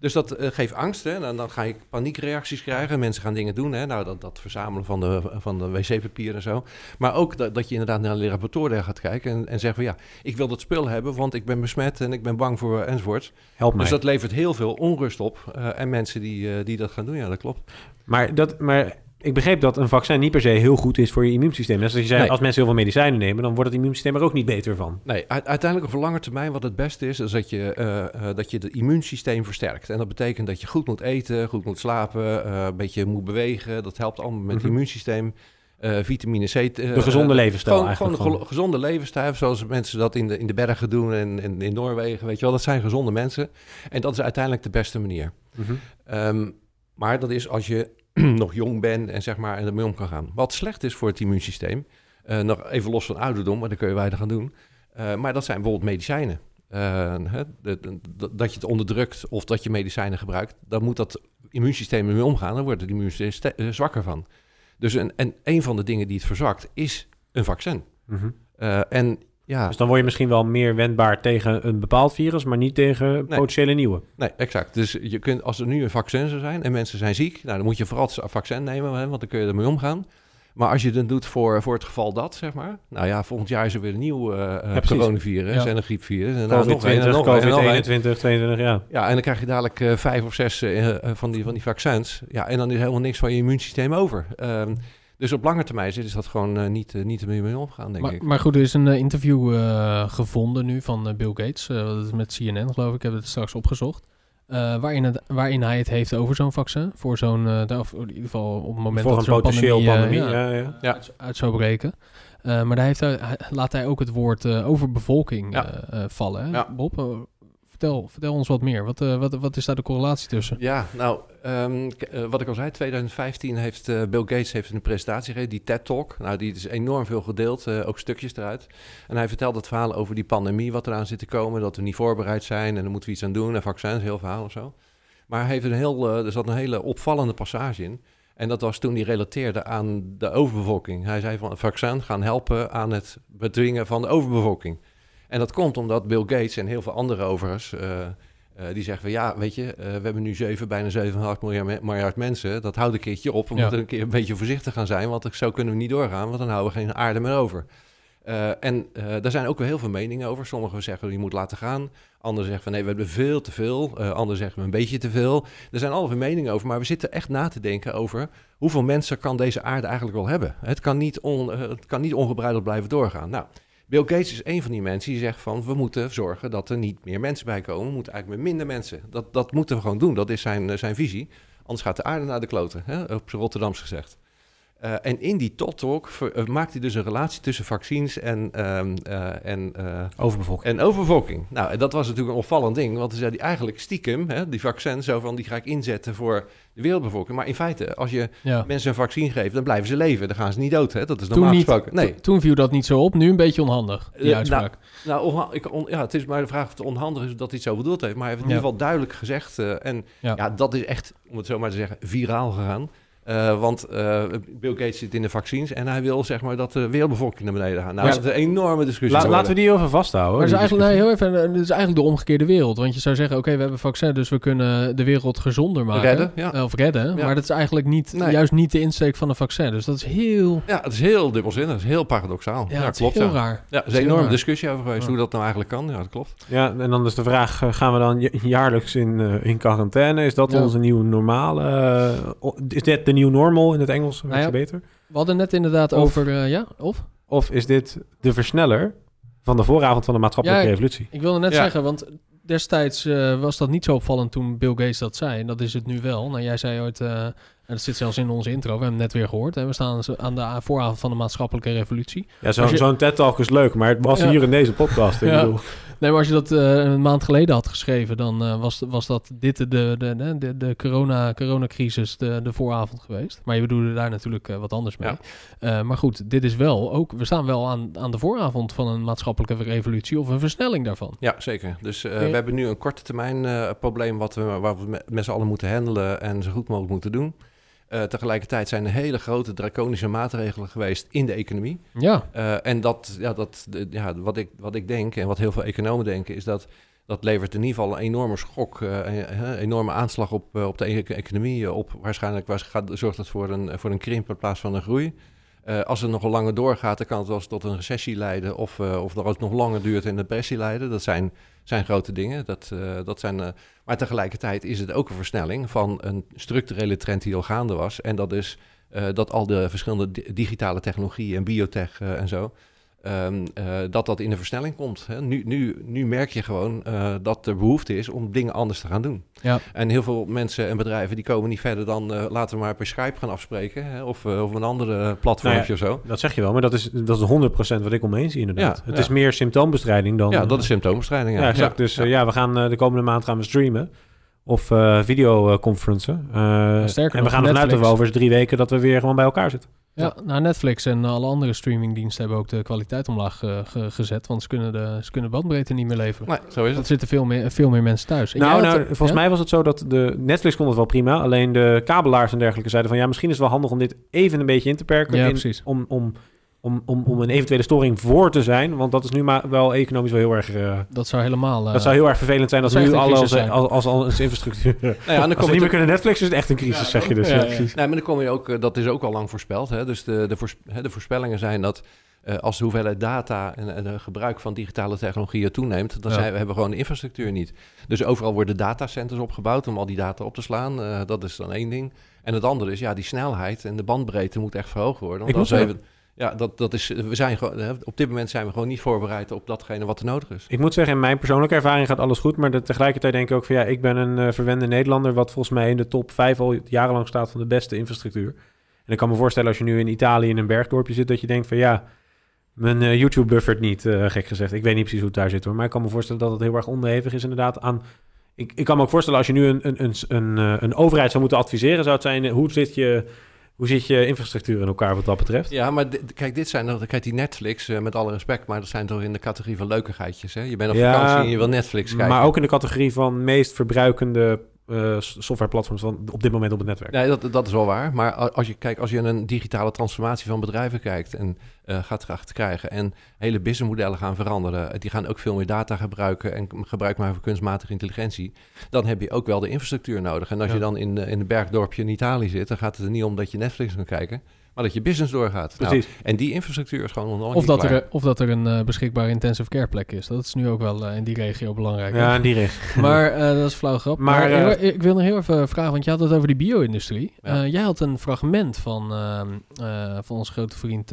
D: Dus dat eh, geeft angst. Hè. Dan, dan ga je paniekreacties krijgen. Mensen gaan dingen doen. Hè. Nou, dat, dat verzamelen van de, van de wc-papier en zo. Maar ook dat, dat je inderdaad naar de laboratoria gaat kijken. En, en zegt van ja, ik wil dat spul hebben, want ik ben besmet en ik ben bang voor enzovoort.
C: Help mij.
D: Dus dat levert heel veel onrust op. eh, en mensen die, eh, die dat gaan doen, ja, dat klopt.
C: Maar, dat, maar ik begreep dat een vaccin niet per se heel goed is voor je immuunsysteem. Dus als je zei,
D: Nee.
C: als mensen heel veel medicijnen nemen, dan wordt het immuunsysteem er ook niet beter van.
D: Nee, uiteindelijk op lange termijn wat het beste is, is dat je, eh, eh, dat je het immuunsysteem versterkt. En dat betekent dat je goed moet eten, goed moet slapen, eh, een beetje moet bewegen. Dat helpt allemaal met het
C: Mhm.
D: immuunsysteem. Vitamine C.
C: De gezonde levensstijl
D: Gewoon,
C: eigenlijk.
D: gewoon een gezonde levensstijl, zoals mensen dat in de, in de bergen doen en, en in Noorwegen, weet je wel. Dat zijn gezonde mensen. En dat is uiteindelijk de beste manier.
C: Mhm.
D: Ehm, maar dat is als je nog jong bent en zeg maar en ermee om kan gaan. Wat slecht is voor het immuunsysteem, eh, nog even los van ouderdom, maar daar kun je weinig aan doen. Eh, maar dat zijn bijvoorbeeld medicijnen. Eh, hè, de- de- de- dat je het onderdrukt of dat je medicijnen gebruikt, dan moet dat immuunsysteem ermee omgaan. Dan wordt het immuunsysteem ste- zwakker van. Dus een, en een van de dingen die het verzwakt is een vaccin.
C: Mhm.
D: En ja,
C: Dus dan word je misschien wel meer wendbaar tegen een bepaald virus, maar niet tegen potentiële nieuwe.
D: Nee, exact. Dus je kunt, als er nu een vaccin zou zijn en mensen zijn ziek, nou, dan moet je vooral het vaccin nemen, hè, want dan kun je ermee omgaan. Maar als je het doet voor, voor het geval dat, zeg maar. Nou ja, volgend jaar is er weer een nieuw eh,
C: precies.
D: coronavirus
B: Ja.
D: en een griepvirus. En nou, nog een, en
C: COVID-20,
D: nog een, en nog een.
C: COVID-21, 22, ja.
D: Ja, en dan krijg je dadelijk eh, vijf of zes van, die, van die vaccins. Ja, en dan is helemaal niks van je immuunsysteem over. Ehm, dus op lange termijn is dat gewoon eh, niet, eh, niet ermee mee omgaan, denk
B: Maar,
D: ik.
B: maar goed, er is een eh, interview eh, gevonden nu van Bill Gates. eh, dat is met CNN, geloof ik. Ik heb het straks opgezocht. Eh, waarin, het, waarin hij het heeft over zo'n vaccin. Voor zo'n, eh, of in ieder geval op het moment
C: Voor
B: dat
C: een
B: zo'n
C: potentieel
B: pandemie,
C: pandemie.
B: ja,
C: ja, ja.
B: Uit, uit zou breken. Eh, maar daar heeft hij, laat hij ook het woord eh, overbevolking
D: Ja.
B: eh, eh, vallen. Hè?
D: Ja.
B: Bob, vertel, vertel ons wat meer. Wat, eh, wat, wat is daar de correlatie tussen?
D: Ja, nou, ehm, eh, wat ik al zei, 2015 heeft eh, Bill Gates heeft een presentatie gegeven, die TED Talk. Nou, die is enorm veel gedeeld, ook stukjes eruit. En hij vertelt het verhaal over die pandemie, wat eraan zit te komen, dat we niet voorbereid zijn en daar moeten we iets aan doen. En vaccins, heel verhaal of zo. Maar hij heeft een heel, er zat een hele opvallende passage in. En dat was toen hij relateerde aan de overbevolking. Hij zei van vaccins gaan helpen aan het bedwingen van de overbevolking. En dat komt omdat Bill Gates en heel veel andere overigens... eh, eh, die zeggen van ja, weet je, eh, we hebben nu 7, bijna 7,5 miljard, miljard mensen. Dat houdt een keertje op. We
B: Ja.
D: moeten een keer een beetje voorzichtig gaan zijn, want zo kunnen we niet doorgaan, want dan houden we geen aarde meer over. En daar zijn ook wel heel veel meningen over. Sommigen zeggen je moet laten gaan. Anderen zeggen van nee, we hebben veel te veel. Anderen zeggen een beetje te veel. Er zijn allerlei meningen over, maar we zitten echt na te denken over hoeveel mensen kan deze aarde eigenlijk wel hebben. Het kan niet, on, het kan niet ongebreideld blijven doorgaan. Nou, Bill Gates is een van die mensen die zegt van we moeten zorgen dat er niet meer mensen bij komen. We moeten eigenlijk met minder mensen. Dat, dat moeten we gewoon doen. Dat is zijn, eh, zijn visie. Anders gaat de aarde naar de kloten, hè? op Rotterdams gezegd. Eh, en in die tot talk ver- eh, maakt hij dus een relatie tussen vaccins en, ehm, eh, en,
C: Overbevolking.
D: en overbevolking. Nou, en dat was natuurlijk een opvallend ding, want hij zei die eigenlijk stiekem, hè, die vaccins, zo van die ga ik inzetten voor de wereldbevolking. Maar in feite, als je
B: Ja.
D: mensen een vaccin geeft, dan blijven ze leven. Dan gaan ze niet dood, hè? Dat is
B: Toen,
D: normaal
B: niet,
D: gesproken. Nee,
B: to- toen viel dat niet zo op. Nu een beetje onhandig, die
D: Eh,
B: uitspraak.
D: nou, ik, on- ja, het is maar de vraag of het onhandig is dat hij het zo bedoeld heeft. Maar hij heeft het in ieder geval duidelijk gezegd. en
B: Ja.
D: ja. dat is echt, om het zo maar te zeggen, viraal gegaan. Eh, want eh, Bill Gates zit in de vaccins en hij wil zeg maar dat de wereldbevolking naar beneden gaat. Nou,
B: Ja.
D: dat is een enorme discussie.
C: La- laten we die even vasthouden.
B: Maar het is eigenlijk, nee, heel even, het is eigenlijk de omgekeerde wereld. Want je zou zeggen, oké, we hebben vaccin, dus we kunnen de wereld gezonder maken.
D: Redden, ja.
B: Eh, Of redden.
D: Ja.
B: Maar dat is eigenlijk niet,
D: Nee.
B: juist niet de insteek van een vaccin. Dus dat is heel,
D: Ja, het is heel dubbelzinnig, het is heel paradoxaal.
B: ja,
D: Ja,
B: het is
D: klopt.
B: heel
D: ja.
B: raar.
D: Ja, er is een enorme
B: raar.
D: discussie over geweest
B: Ja.
D: hoe dat nou eigenlijk kan. Ja, dat klopt.
C: Ja, en dan is de vraag, gaan we dan ja- jaarlijks in, in quarantaine? Is dat
B: Ja.
C: onze nieuwe normale... is dit de new normal in het Engels? Werkt
B: Nou ja.
C: beter?
B: We hadden net inderdaad
C: Of-
B: over, eh, ja, of?
C: Of is dit de versneller van de vooravond van de maatschappelijke
B: Ja,
C: revolutie?
B: Ik wilde net
D: Ja.
B: zeggen, want destijds eh, was dat niet zo opvallend toen Bill Gates dat zei. En dat is het nu wel. Nou, jij zei ooit, eh, En dat zit zelfs in onze intro. We hebben het net weer gehoord. En we staan aan de vooravond van de maatschappelijke revolutie.
C: Ja, zo-
B: Als je-
C: zo'n TED-talk is leuk, maar het was
B: Ja.
C: hier in deze podcast. Ik
B: Ja.
C: bedoel,
B: Nee, maar als je dat eh, een maand geleden had geschreven, dan eh, was, was dat dit de, de, de, de, de corona, coronacrisis de, de vooravond geweest. Maar je bedoelde daar natuurlijk eh, wat anders mee.
D: Ja.
B: Eh, maar goed, dit is wel ook, we staan wel aan, aan de vooravond van een maatschappelijke revolutie of een versnelling daarvan.
D: Ja, zeker. Dus eh, we hebben nu een korte termijn eh, probleem wat we, waar we met, met z'n allen moeten handelen en zo goed mogelijk moeten doen. Eh, tegelijkertijd zijn er hele grote draconische maatregelen geweest in de economie.
B: Ja,
D: Eh, en dat, ja, dat, ja, wat, ik, wat ik denk en wat heel veel economen denken, is dat dat levert in ieder geval een enorme schok, eh, een een enorme aanslag op, eh, op de e- economie eh, op. Waarschijnlijk was- gaat, zorgt dat voor een, voor een krimp in plaats van een groei. Eh, als het nog langer doorgaat, dan kan het wel eens tot een recessie leiden. Of, eh, of dat het nog langer duurt en depressie leiden. Dat zijn, zijn grote dingen. Dat, eh, dat zijn, maar tegelijkertijd is het ook een versnelling van een structurele trend die al gaande was. En dat is dat al de verschillende di- digitale technologieën en biotech en zo. Ehm, eh, dat dat in de versnelling komt. Hè. Nu, nu, nu merk je gewoon eh, dat er behoefte is om dingen anders te gaan doen.
B: ja.
D: En heel veel mensen en bedrijven die komen niet verder dan eh, laten we maar per Skype gaan afspreken. Hè, of, of een andere platformje of zo.
C: dat zeg je wel, maar dat is, dat is 100% wat ik omheen zie inderdaad.
D: Ja,
C: het
D: ja.
C: is meer symptoombestrijding dan...
D: Ja, dat is symptoombestrijding.
C: Ja, exact. dus ja. we gaan de komende maand gaan we streamen. Of eh videoconferencen. Eh,
B: sterker
C: en we gaan ervan uit dat we over drie weken dat we weer gewoon bij elkaar zitten.
B: Ja, nou Netflix en alle andere streamingdiensten hebben ook de kwaliteit omlaag eh, ge- gezet. Want ze kunnen de ze kunnen bandbreedte niet meer leveren.
D: Nee, zo is het.
B: er zitten veel meer, veel meer mensen thuis. En
C: Nou,
B: had-
C: nou, volgens
B: ja?
C: mij was het zo dat de Netflix kon het wel prima. Alleen de kabelaars en dergelijke zeiden van ja, misschien is het wel handig om dit even een beetje in te perken.
B: Ja,
C: in-
B: precies.
C: Om, om, om, om, om een eventuele storing voor te zijn. Want dat is nu maar wel economisch wel heel erg. eh,
B: Dat zou helemaal... eh,
C: dat zou heel erg vervelend zijn als
B: dat
C: nu alles
B: crisis
C: als, als, als, als infrastructuur.
D: Nou ja, en dan
C: als
D: kom
C: we
D: je
C: niet meer kunnen Netflix is het echt een crisis, zeg je dus.
B: Ja,
C: Ja,
B: ja.
C: precies.
D: Nee, maar dan kom je ook, eh, dat is ook al lang voorspeld. Hè? Dus de, de, voors- hè, de voorspellingen zijn dat eh, als de hoeveelheid data en, en het gebruik van digitale technologieën toeneemt, dan
B: Ja.
D: zijn, we hebben we gewoon de infrastructuur niet. Dus overal worden datacenters opgebouwd om al die data op te slaan. Eh, dat is dan één ding. En het andere is, ja, die snelheid en de bandbreedte moet echt verhoogd worden. Want
C: Ik
D: als
C: moet
D: we even, ja, dat, dat is, we zijn op dit moment zijn we gewoon niet voorbereid op datgene wat er nodig is.
C: Ik moet zeggen, in mijn persoonlijke ervaring gaat alles goed. Maar tegelijkertijd denk ik ook van ja, ik ben een eh, verwende Nederlander. Wat volgens mij in de top 5 al jarenlang staat van de beste infrastructuur. En ik kan me voorstellen als je nu in Italië in een bergdorpje zit, dat je denkt van ja, mijn eh, YouTube buffert niet, eh, gek gezegd. Ik weet niet precies hoe het daar zit hoor. Maar ik kan me voorstellen dat het heel erg onderhevig is inderdaad aan... Ik, ik kan me ook voorstellen als je nu een, een, een, een, eh, een overheid zou moeten adviseren, zou het zijn, eh, hoe zit je, hoe zit je infrastructuur in elkaar wat dat betreft?
D: Ja, maar kijk, dit zijn dan, kijk, die Netflix, eh, met alle respect, maar dat zijn toch in de categorie van leukigheidjes. Hè? Je bent op
C: Ja,
D: vakantie en je wil Netflix kijken.
C: Maar ook in de categorie van meest verbruikende eh, softwareplatforms van op dit moment op het netwerk.
D: Nee, dat, dat is wel waar. Maar als je, kijk, als je een digitale transformatie van bedrijven kijkt en eh, gaat gaat krijgen en hele businessmodellen gaan veranderen, eh, die gaan ook veel meer data gebruiken en gebruik maken van kunstmatige intelligentie, dan heb je ook wel de infrastructuur nodig. En als
C: Ja.
D: je dan in, in een bergdorpje in Italië zit, dan gaat het er niet om dat je Netflix kan kijken, maar dat je business doorgaat. Nou,
C: Precies.
D: en die infrastructuur is gewoon nog
B: Of
D: niet
B: dat,
D: klaar.
B: er, of dat er een eh, beschikbare intensive care plek is. Dat is nu ook wel eh, in die regio belangrijk.
C: ja, in die richting.
B: Maar eh, dat is flauw grap.
C: Maar,
B: ik wil nog heel even vragen, want je had het over die bio-industrie.
D: Ja.
B: Eh, jij had een fragment van, ehm, eh, van onze grote vriend,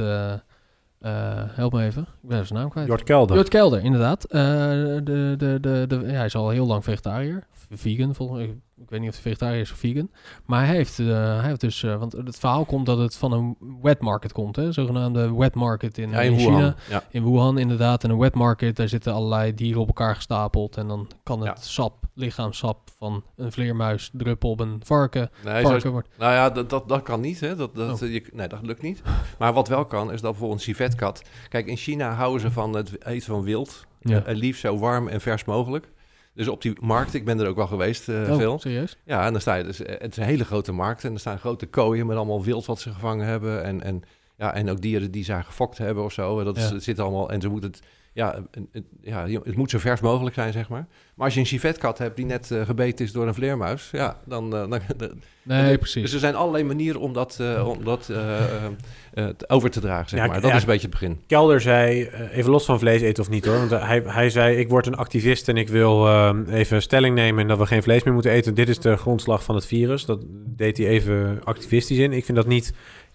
B: help me even, ik ben zijn naam kwijt.
C: Jort Kelder.
B: Jort Kelder, inderdaad. Eh, de, de, de, de, ja, hij is al heel lang vegetariër. Vegan, volgens mij. Ik weet niet of hij vegetariër is of vegan. Maar hij heeft, eh, hij heeft dus... eh, want het verhaal komt dat het van een wet market komt. Hè? Zogenaamde wet market in,
D: ja,
B: in
D: in
B: China.
D: Wuhan. Ja.
B: In Wuhan inderdaad. En een wet market, daar zitten allerlei dieren op elkaar gestapeld. En dan kan het
D: Ja.
B: sap, lichaamsap van een vleermuis druppen op een varken.
D: Nee,
B: varken wordt,
D: Nou ja, dat, dat, dat kan niet. Hè. Dat, dat,
B: Oh.
D: je, nee, dat lukt niet. Maar wat wel kan, is dat bijvoorbeeld een civetkat... Kijk, in China houden ze van het eten van wild.
B: Ja.
D: Eh, liefst zo warm en vers mogelijk. Dus op die markt, ik ben er ook wel geweest
B: oh,
D: veel.
B: serieus?
D: Ja, en dan sta je dus... eh, Het is een hele grote markt. En er staan grote kooien met allemaal wild wat ze gevangen hebben. En, en, ja, en ook dieren die ze gefokt hebben of zo. Dat, is,
B: Ja.
D: zit allemaal... En ze moeten het... Ja, ja, het moet zo vers mogelijk zijn, zeg maar. Maar als je een civetkat hebt die net eh, gebeten is door een vleermuis... Ja, dan... eh, dan, dan-
B: Nee,
D: dus-
B: precies.
D: Dus er zijn allerlei manieren om dat, eh, om dat eh, eh, eh, over te dragen, zeg
C: Ja,
D: maar. Dat
C: ja.
D: is een beetje het begin.
C: Kelder zei, even los van vlees eten of niet hoor. Want hij, hij zei, ik word een activist en ik wil even stelling nemen... dat we geen vlees meer moeten eten. Dit is de grondslag van het virus. Dat deed hij even activistisch in. Ik vind dat niet...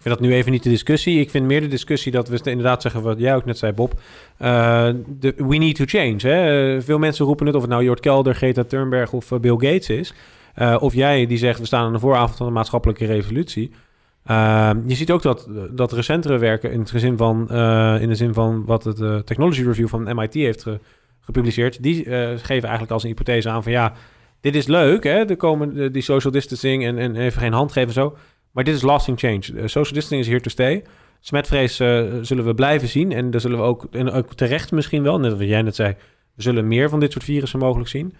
C: Dat nu even niet de discussie. Ik vind meer de discussie dat we inderdaad zeggen... wat jij ook net zei, Bob. eh, de, we need to change. Hè? Veel mensen roepen het, of het nou Jort Kelder, Greta Thunberg of eh, Bill Gates is... Eh, of jij die zegt, we staan aan de vooravond van de maatschappelijke revolutie. Ehm, je ziet ook dat, dat recentere werken in, het zin van, in de zin van wat het Technology Review van MIT heeft ge- gepubliceerd. Die geven eigenlijk als een hypothese aan van ja, dit is leuk, hè? Er komen die social distancing en, en even geen hand geven en zo. Maar dit is lasting change. Eh, social distancing is here to stay. Smetvrees eh, zullen we blijven zien. En daar zullen we ook, en ook terecht misschien wel, net wat jij net zei, we zullen meer van dit soort virussen mogelijk zien.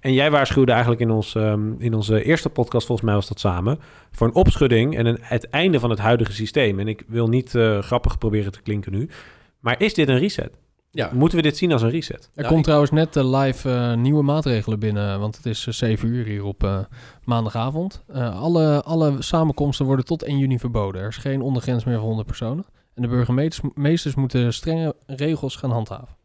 C: En jij waarschuwde eigenlijk in, ons, ehm, in onze eerste podcast, volgens mij was dat samen, voor een opschudding en een, het einde van het huidige systeem. En ik wil niet eh, grappig proberen te klinken nu. Maar is dit een reset?
D: Ja,
C: Moeten we dit zien als een reset?
B: Er
D: Nou,
B: komt
D: ik-
B: trouwens net eh, live eh, nieuwe maatregelen binnen, want het is eh, 7 uur hier op eh, maandagavond. Eh, alle, alle samenkomsten worden tot 1 juni verboden. Er is geen ondergrens meer van 100 personen. En de burgemeesters meesters moeten strenge regels gaan handhaven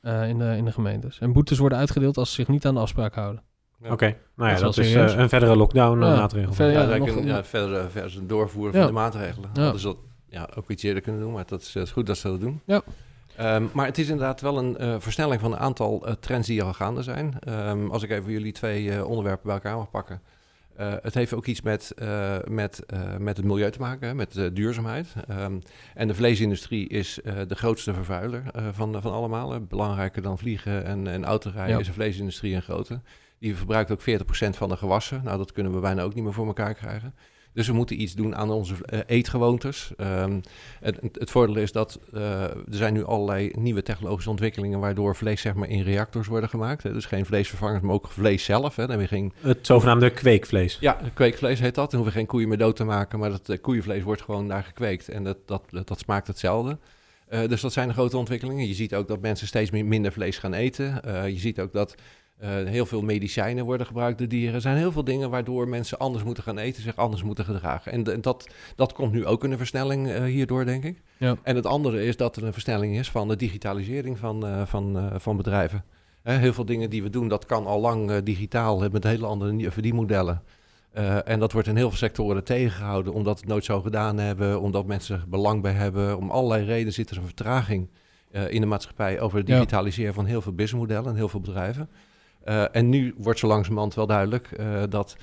B: eh, in, de, in de gemeentes. En boetes worden uitgedeeld als ze zich niet aan de afspraak houden.
D: Ja.
C: Oké, nou ja,
B: Dat
C: dat,
B: is
C: is een verdere lockdown eh,
B: Ja,
D: Ja,
B: Ja,
D: dat
B: nog-
D: kunnen- ja, verder, verder een doorvoeren
B: Ja.
D: van de maatregelen.
B: Ja.
D: Hadden ze dat ja, ook iets eerder kunnen doen, maar dat is, het is goed dat ze dat doen.
B: Ja.
D: Ehm, maar het is inderdaad wel een eh, versnelling van een aantal eh, trends die al gaande zijn. Ehm, als ik even jullie twee eh, onderwerpen bij elkaar mag pakken. Het heeft ook iets met, met, met het milieu te maken, hè, met duurzaamheid. Ehm, en de vleesindustrie is de grootste vervuiler van, van allemaal. hè. Belangrijker dan vliegen en, en autorijden
B: Ja.
D: is de vleesindustrie een grote. Die verbruikt ook 40% van de gewassen. Nou, dat kunnen we bijna ook niet meer voor elkaar krijgen. Dus we moeten iets doen aan onze eh, eetgewoontes. Ehm, het, het voordeel is dat eh, er zijn nu allerlei nieuwe technologische ontwikkelingen... waardoor vlees zeg maar, in reactors worden gemaakt. Hè. Dus geen vleesvervangers, maar ook vlees zelf. Hè. Dan je geen
C: Het zogenaamde kweekvlees.
D: ja, kweekvlees heet dat. Dan hoeven we geen koeien meer dood te maken, maar dat eh, koeienvlees wordt gewoon daar gekweekt. En dat, dat, dat, dat smaakt hetzelfde. Dus dat zijn de grote ontwikkelingen. Je ziet ook dat mensen steeds meer minder vlees gaan eten. Je ziet ook dat heel veel medicijnen worden gebruikt door dieren. Er zijn heel veel dingen waardoor mensen anders moeten gaan eten, zich anders moeten gedragen. En, en dat, dat komt nu ook in een versnelling eh, hierdoor, denk ik.
B: Ja.
D: En het andere is dat er een versnelling is van de digitalisering van, eh, van, eh, van bedrijven. Heel veel dingen die we doen, dat kan al lang eh, digitaal, met hele andere verdienmodellen. Eh, en dat wordt in heel veel sectoren tegengehouden, omdat het nooit zo gedaan hebben, omdat mensen er belang bij hebben. Om allerlei redenen zit er een vertraging eh, in de maatschappij over het
B: Ja.
D: digitaliseren van heel veel businessmodellen en heel veel bedrijven. Eh, en nu wordt zo langzamerhand wel duidelijk eh, dat,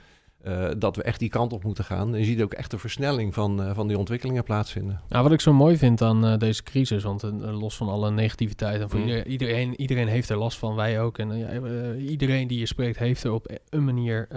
D: eh, dat we echt die kant op moeten gaan. En je ziet ook echt een versnelling van, van die ontwikkelingen plaatsvinden.
B: Nou, wat ik zo mooi vind aan deze crisis, want los van alle negativiteit en voor
D: Mm.
B: ieder- iedereen, iedereen heeft er last van, wij ook. En iedereen die je spreekt heeft er op een manier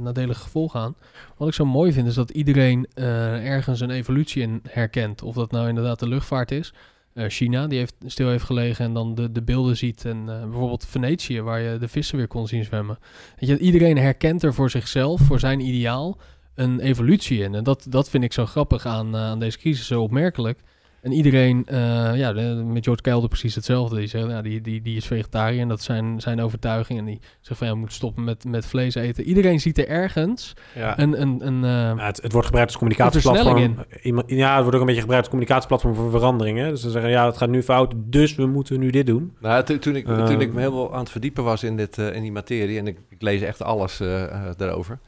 B: nadelige gevolgen aan. Wat ik zo mooi vind is dat iedereen ergens een evolutie in herkent. Of dat nou inderdaad de luchtvaart is. Eh, China, die heeft stil heeft gelegen en dan de, de beelden ziet. En eh, bijvoorbeeld Venetië, waar je de vissen weer kon zien zwemmen. Je, iedereen herkent er voor zichzelf, voor zijn ideaal, een evolutie in. En dat, dat vind ik zo grappig aan, eh, aan deze crisis, zo opmerkelijk. En iedereen, eh, ja, de- met George Kelder precies hetzelfde. Die zegt, ja, die, die, die is vegetariër, dat is zijn, zijn overtuiging. En die zegt van, ja, we moeten stoppen met, met vlees eten. Iedereen ziet er ergens
D: Ja.
B: een... een, een eh,
C: Ja, het, het wordt gebruikt als communicatieplatform. Ja, het wordt ook een beetje gebruikt als communicatieplatform voor verandering. Hè? Dus ze zeggen, ja, het gaat nu fout, dus we moeten nu dit doen.
D: Nou, to- toen, ik,
C: Ehm.
D: toen ik me helemaal aan het verdiepen was in, dit, eh, in die materie, en ik, ik lees echt alles eh, eh, daarover.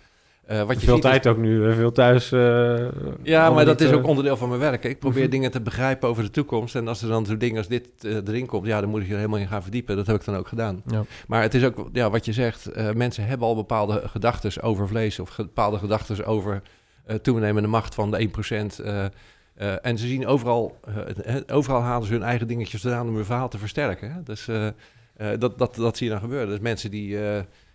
D: Eh, wat je
C: veel
D: ziet
C: tijd ook nu, veel thuis. eh,
D: ja, maar dat is
C: eh,
D: ook onderdeel van mijn werk. Ik probeer dingen te begrijpen over de toekomst. En als er dan zo'n ding als dit eh, erin komt, ja, dan moet ik er helemaal in gaan verdiepen. Dat heb ik dan ook gedaan.
B: ja.
D: Maar het is ook, ja, wat je zegt, mensen hebben al bepaalde gedachten over vlees of ge- bepaalde gedachten over toenemende macht van de 1%. eh, eh, en ze zien overal, overal halen ze hun eigen dingetjes gedaan om hun verhaal te versterken. Hè? Dus dat, dat, dat zie je dan gebeuren. Dus mensen die,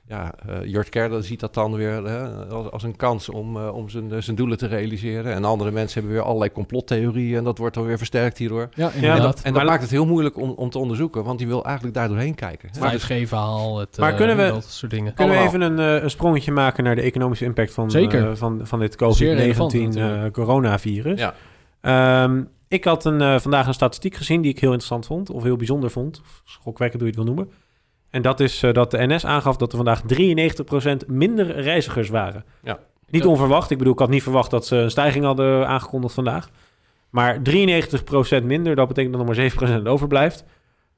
D: ja, eh Jort Kerder ziet dat dan weer hè, als, als een kans om, eh, om zijn, zijn doelen te realiseren. En andere mensen hebben weer allerlei complottheorieën en dat wordt dan weer versterkt hierdoor.
B: ja, inderdaad.
D: En dat
C: Maar-
D: maakt het heel moeilijk om, om te onderzoeken, want die wil eigenlijk daar doorheen kijken.
B: Het
D: hè. Dus-
B: 5G-verhaal, het,
C: Maar
B: eh,
C: kunnen we-
B: dat soort dingen.
C: Kunnen we even een, eh, een sprongetje maken naar de economische impact van,
B: Zeker.
C: eh, van, van dit
B: Zeer relevant
C: COVID-19
B: natuurlijk.
C: eh, coronavirus?
D: Ja.
C: Ehm, ik had een, eh, vandaag een statistiek gezien die ik heel interessant vond, of heel bijzonder vond, of schokwekkend hoe je het wil noemen. En dat is eh, dat de NS aangaf dat er vandaag 93% minder reizigers waren.
D: Ja.
C: Niet
B: Ja.
C: onverwacht. Ik bedoel, ik had niet verwacht dat ze een stijging hadden aangekondigd vandaag. Maar 93% minder, dat betekent dat er maar 7% overblijft.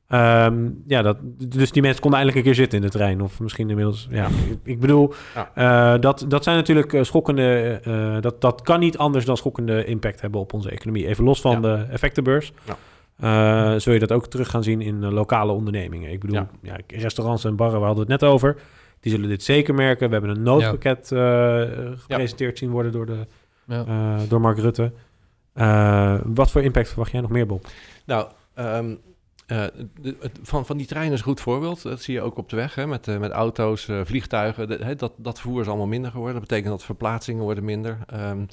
C: Ehm, ja, dat, dus die mensen konden eindelijk een keer zitten in de trein. Of misschien inmiddels, ja. Ik, ik bedoel,
D: Ja.
C: eh, dat, dat zijn natuurlijk eh, schokkende... eh, dat, dat kan niet anders dan schokkende impact hebben op onze economie. Even los van
D: Ja.
C: de effectenbeurs.
D: Ja.
C: Eh, zul je dat ook terug gaan zien in eh, lokale ondernemingen. Ik bedoel,
D: Ja.
C: ja. restaurants en barren, we hadden het net over. Die zullen dit zeker merken. We hebben een noodpakket eh, gepresenteerd zien worden door, de,
B: Ja.
C: door Mark Rutte. Wat voor impact verwacht jij nog meer, Bob?
D: Nou, ehm, eh, de- het- van, van die treinen is een goed voorbeeld. Dat zie je ook op de weg, hè, met, met auto's, vliegtuigen. De- hè, dat, dat vervoer is allemaal minder geworden. Dat betekent dat verplaatsingen worden minder. Ehm,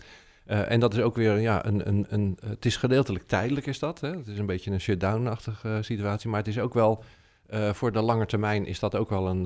D: eh, en dat is ook weer, ja, een, een, een, het is gedeeltelijk tijdelijk is dat. Hè. Het is een beetje een shutdown-achtige eh, situatie. Maar het is ook wel, eh, voor de lange termijn is dat ook wel een,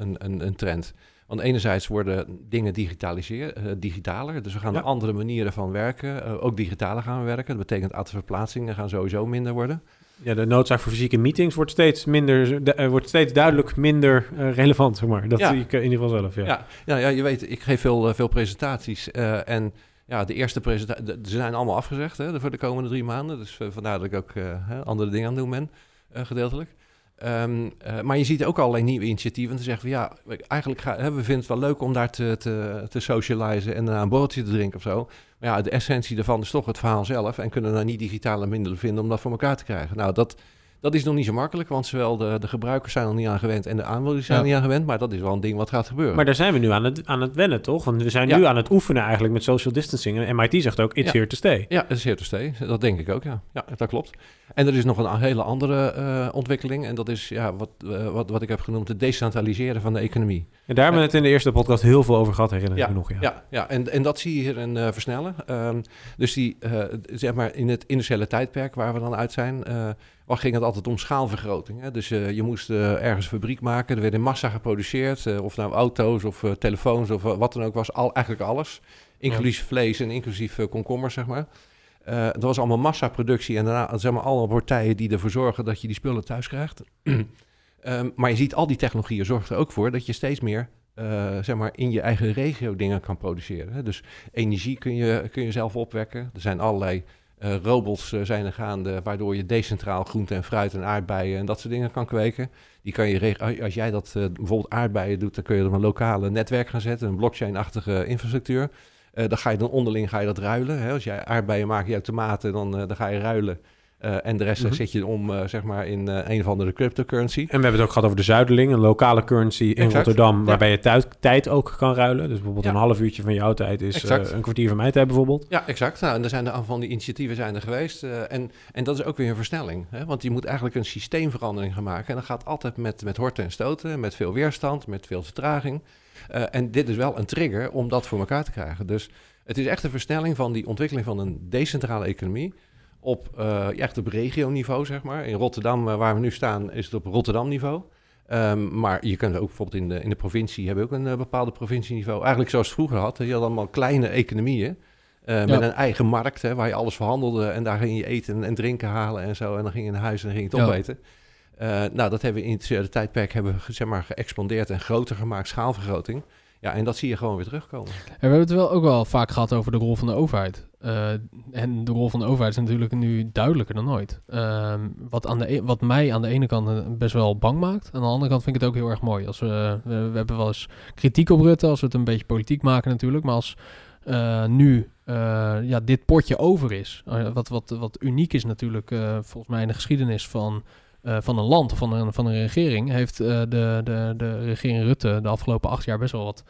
D: een, een, een trend. Want enerzijds worden dingen digitaliseer, digitaler. Dus we gaan
C: Ja.
D: er andere manieren van werken. Ook digitaler gaan we werken. Dat betekent aantal verplaatsingen gaan sowieso minder worden.
C: Ja, de noodzaak voor fysieke meetings wordt steeds minder, de- wordt steeds duidelijk minder relevant, zeg maar. Dat
D: Ja.
C: zie ik in ieder geval zelf, ja.
D: Ja, ja, ja, je weet, ik geef veel, veel presentaties. en ja, de eerste presentaties, ze zijn allemaal afgezegd hè, voor de komende drie maanden. Dus eh, vandaar dat ik ook eh, andere dingen aan het doen ben, eh, gedeeltelijk. Ehm, eh, maar je ziet ook allerlei nieuwe initiatieven. Te zeggen van ja, eigenlijk ga, hè, we vinden het wel leuk om daar te, te, te socializen en een borreltje te drinken of zo. Maar ja, de essentie daarvan is toch het verhaal zelf. En kunnen we nou niet digitale middelen vinden om dat voor elkaar te krijgen. Nou, dat, dat is nog niet zo makkelijk, want zowel de, de gebruikers zijn er niet aan gewend en de aanmelders zijn
B: Ja.
D: er niet aan gewend. Maar dat is wel een ding wat gaat gebeuren.
C: Maar daar zijn we nu aan het, aan het wennen, toch? Want we zijn
D: Ja.
C: nu aan het oefenen eigenlijk met social distancing. En MIT zegt ook, it's
D: Ja.
C: here to stay.
D: Ja, is here to stay. Dat denk ik ook, ja. Ja, dat klopt. En er is nog een hele andere eh, ontwikkeling. En dat is ja, wat, eh, wat, wat ik heb genoemd het decentraliseren van de economie.
C: En daar hebben we het in de eerste podcast heel veel over gehad, herinner ik
D: Ja,
C: me nog. Ja.
D: Ja, ja en, en dat zie je hierin eh versnellen. Ehm, dus die, zeg maar in het industriële tijdperk waar we dan uit zijn, waar ging het altijd om schaalvergroting. Hè? Dus eh, je moest eh, ergens een fabriek maken, er werd in massa geproduceerd, eh, of nou auto's of telefoons of wat dan ook was, al, eigenlijk alles. Inclusief vlees en inclusief komkommers, zeg maar. Eh dat was allemaal massaproductie en daarna zeg maar alle partijen die ervoor zorgen dat je die spullen thuis krijgt. Ehm, maar je ziet, al die technologieën zorgen er ook voor dat je steeds meer zeg maar in je eigen regio dingen kan produceren. Hè. Dus energie kun je, kun je zelf opwekken. Er zijn allerlei robots eh, zijn er gaande, waardoor je decentraal groente en fruit en aardbeien en dat soort dingen kan kweken. Die kan je als jij dat eh, bijvoorbeeld aardbeien doet, dan kun je er een lokale netwerk gaan zetten, een blockchain-achtige infrastructuur. Eh, dan ga je dan onderling ga je dat ruilen. Hè. Als jij aardbeien maakt, jouw tomaten, dan, eh, dan ga je ruilen. Eh, en de rest
C: Mhm.
D: zet je om eh, zeg maar in eh, een of andere cryptocurrency.
C: En we hebben het ook gehad over de Zuiderling, een lokale currency in
D: Exact.
C: Rotterdam,
D: Ja.
C: waarbij je tijd, tijd ook kan ruilen. Dus bijvoorbeeld
D: Ja.
C: een half uurtje van jouw tijd is een kwartier van mijn tijd bijvoorbeeld.
D: Ja, exact. Nou, en er zijn er van die initiatieven zijn er geweest. en, en dat is ook weer een versnelling. Hè? Want je moet eigenlijk een systeemverandering gaan maken. En dat gaat altijd met, met horten en stoten, met veel weerstand, met veel vertraging. En dit is wel een trigger om dat voor elkaar te krijgen. Dus het is echt een versnelling van die ontwikkeling van een decentrale economie. Op, eh, echt op regioniveau, zeg maar. In Rotterdam, eh, waar we nu staan, is het op Rotterdam-niveau. Ehm, maar je kunt ook bijvoorbeeld in de, in de provincie hebben we ook een eh, bepaalde provincieniveau. Eigenlijk zoals het vroeger had. Je had allemaal kleine economieën. met
B: Ja.
D: een eigen markt, hè, waar je alles verhandelde. En daar ging je eten en drinken halen en zo. En dan ging je naar huis en dan ging je het
B: Ja.
D: opeten. Nou, dat hebben we in het tijdperk hebben we, zeg maar, geëxpandeerd en groter gemaakt, schaalvergroting. Ja, en dat zie je gewoon weer terugkomen.
B: En we hebben het wel ook wel vaak gehad over de rol van de overheid. Eh, en de rol van de overheid is natuurlijk nu duidelijker dan ooit. Ehm, wat, aan de, e- wat mij aan de ene kant eh, best wel bang maakt. Aan de andere kant vind ik het ook heel erg mooi. Als we, we, we hebben wel eens kritiek op Rutte als we het een beetje politiek maken natuurlijk. Maar als eh, nu eh, ja, dit potje over is. eh, wat, wat, wat uniek is natuurlijk eh, volgens mij in de geschiedenis van, eh, van een land of van een, van een regering. Heeft eh, de, de, de regering Rutte de afgelopen acht jaar best wel wat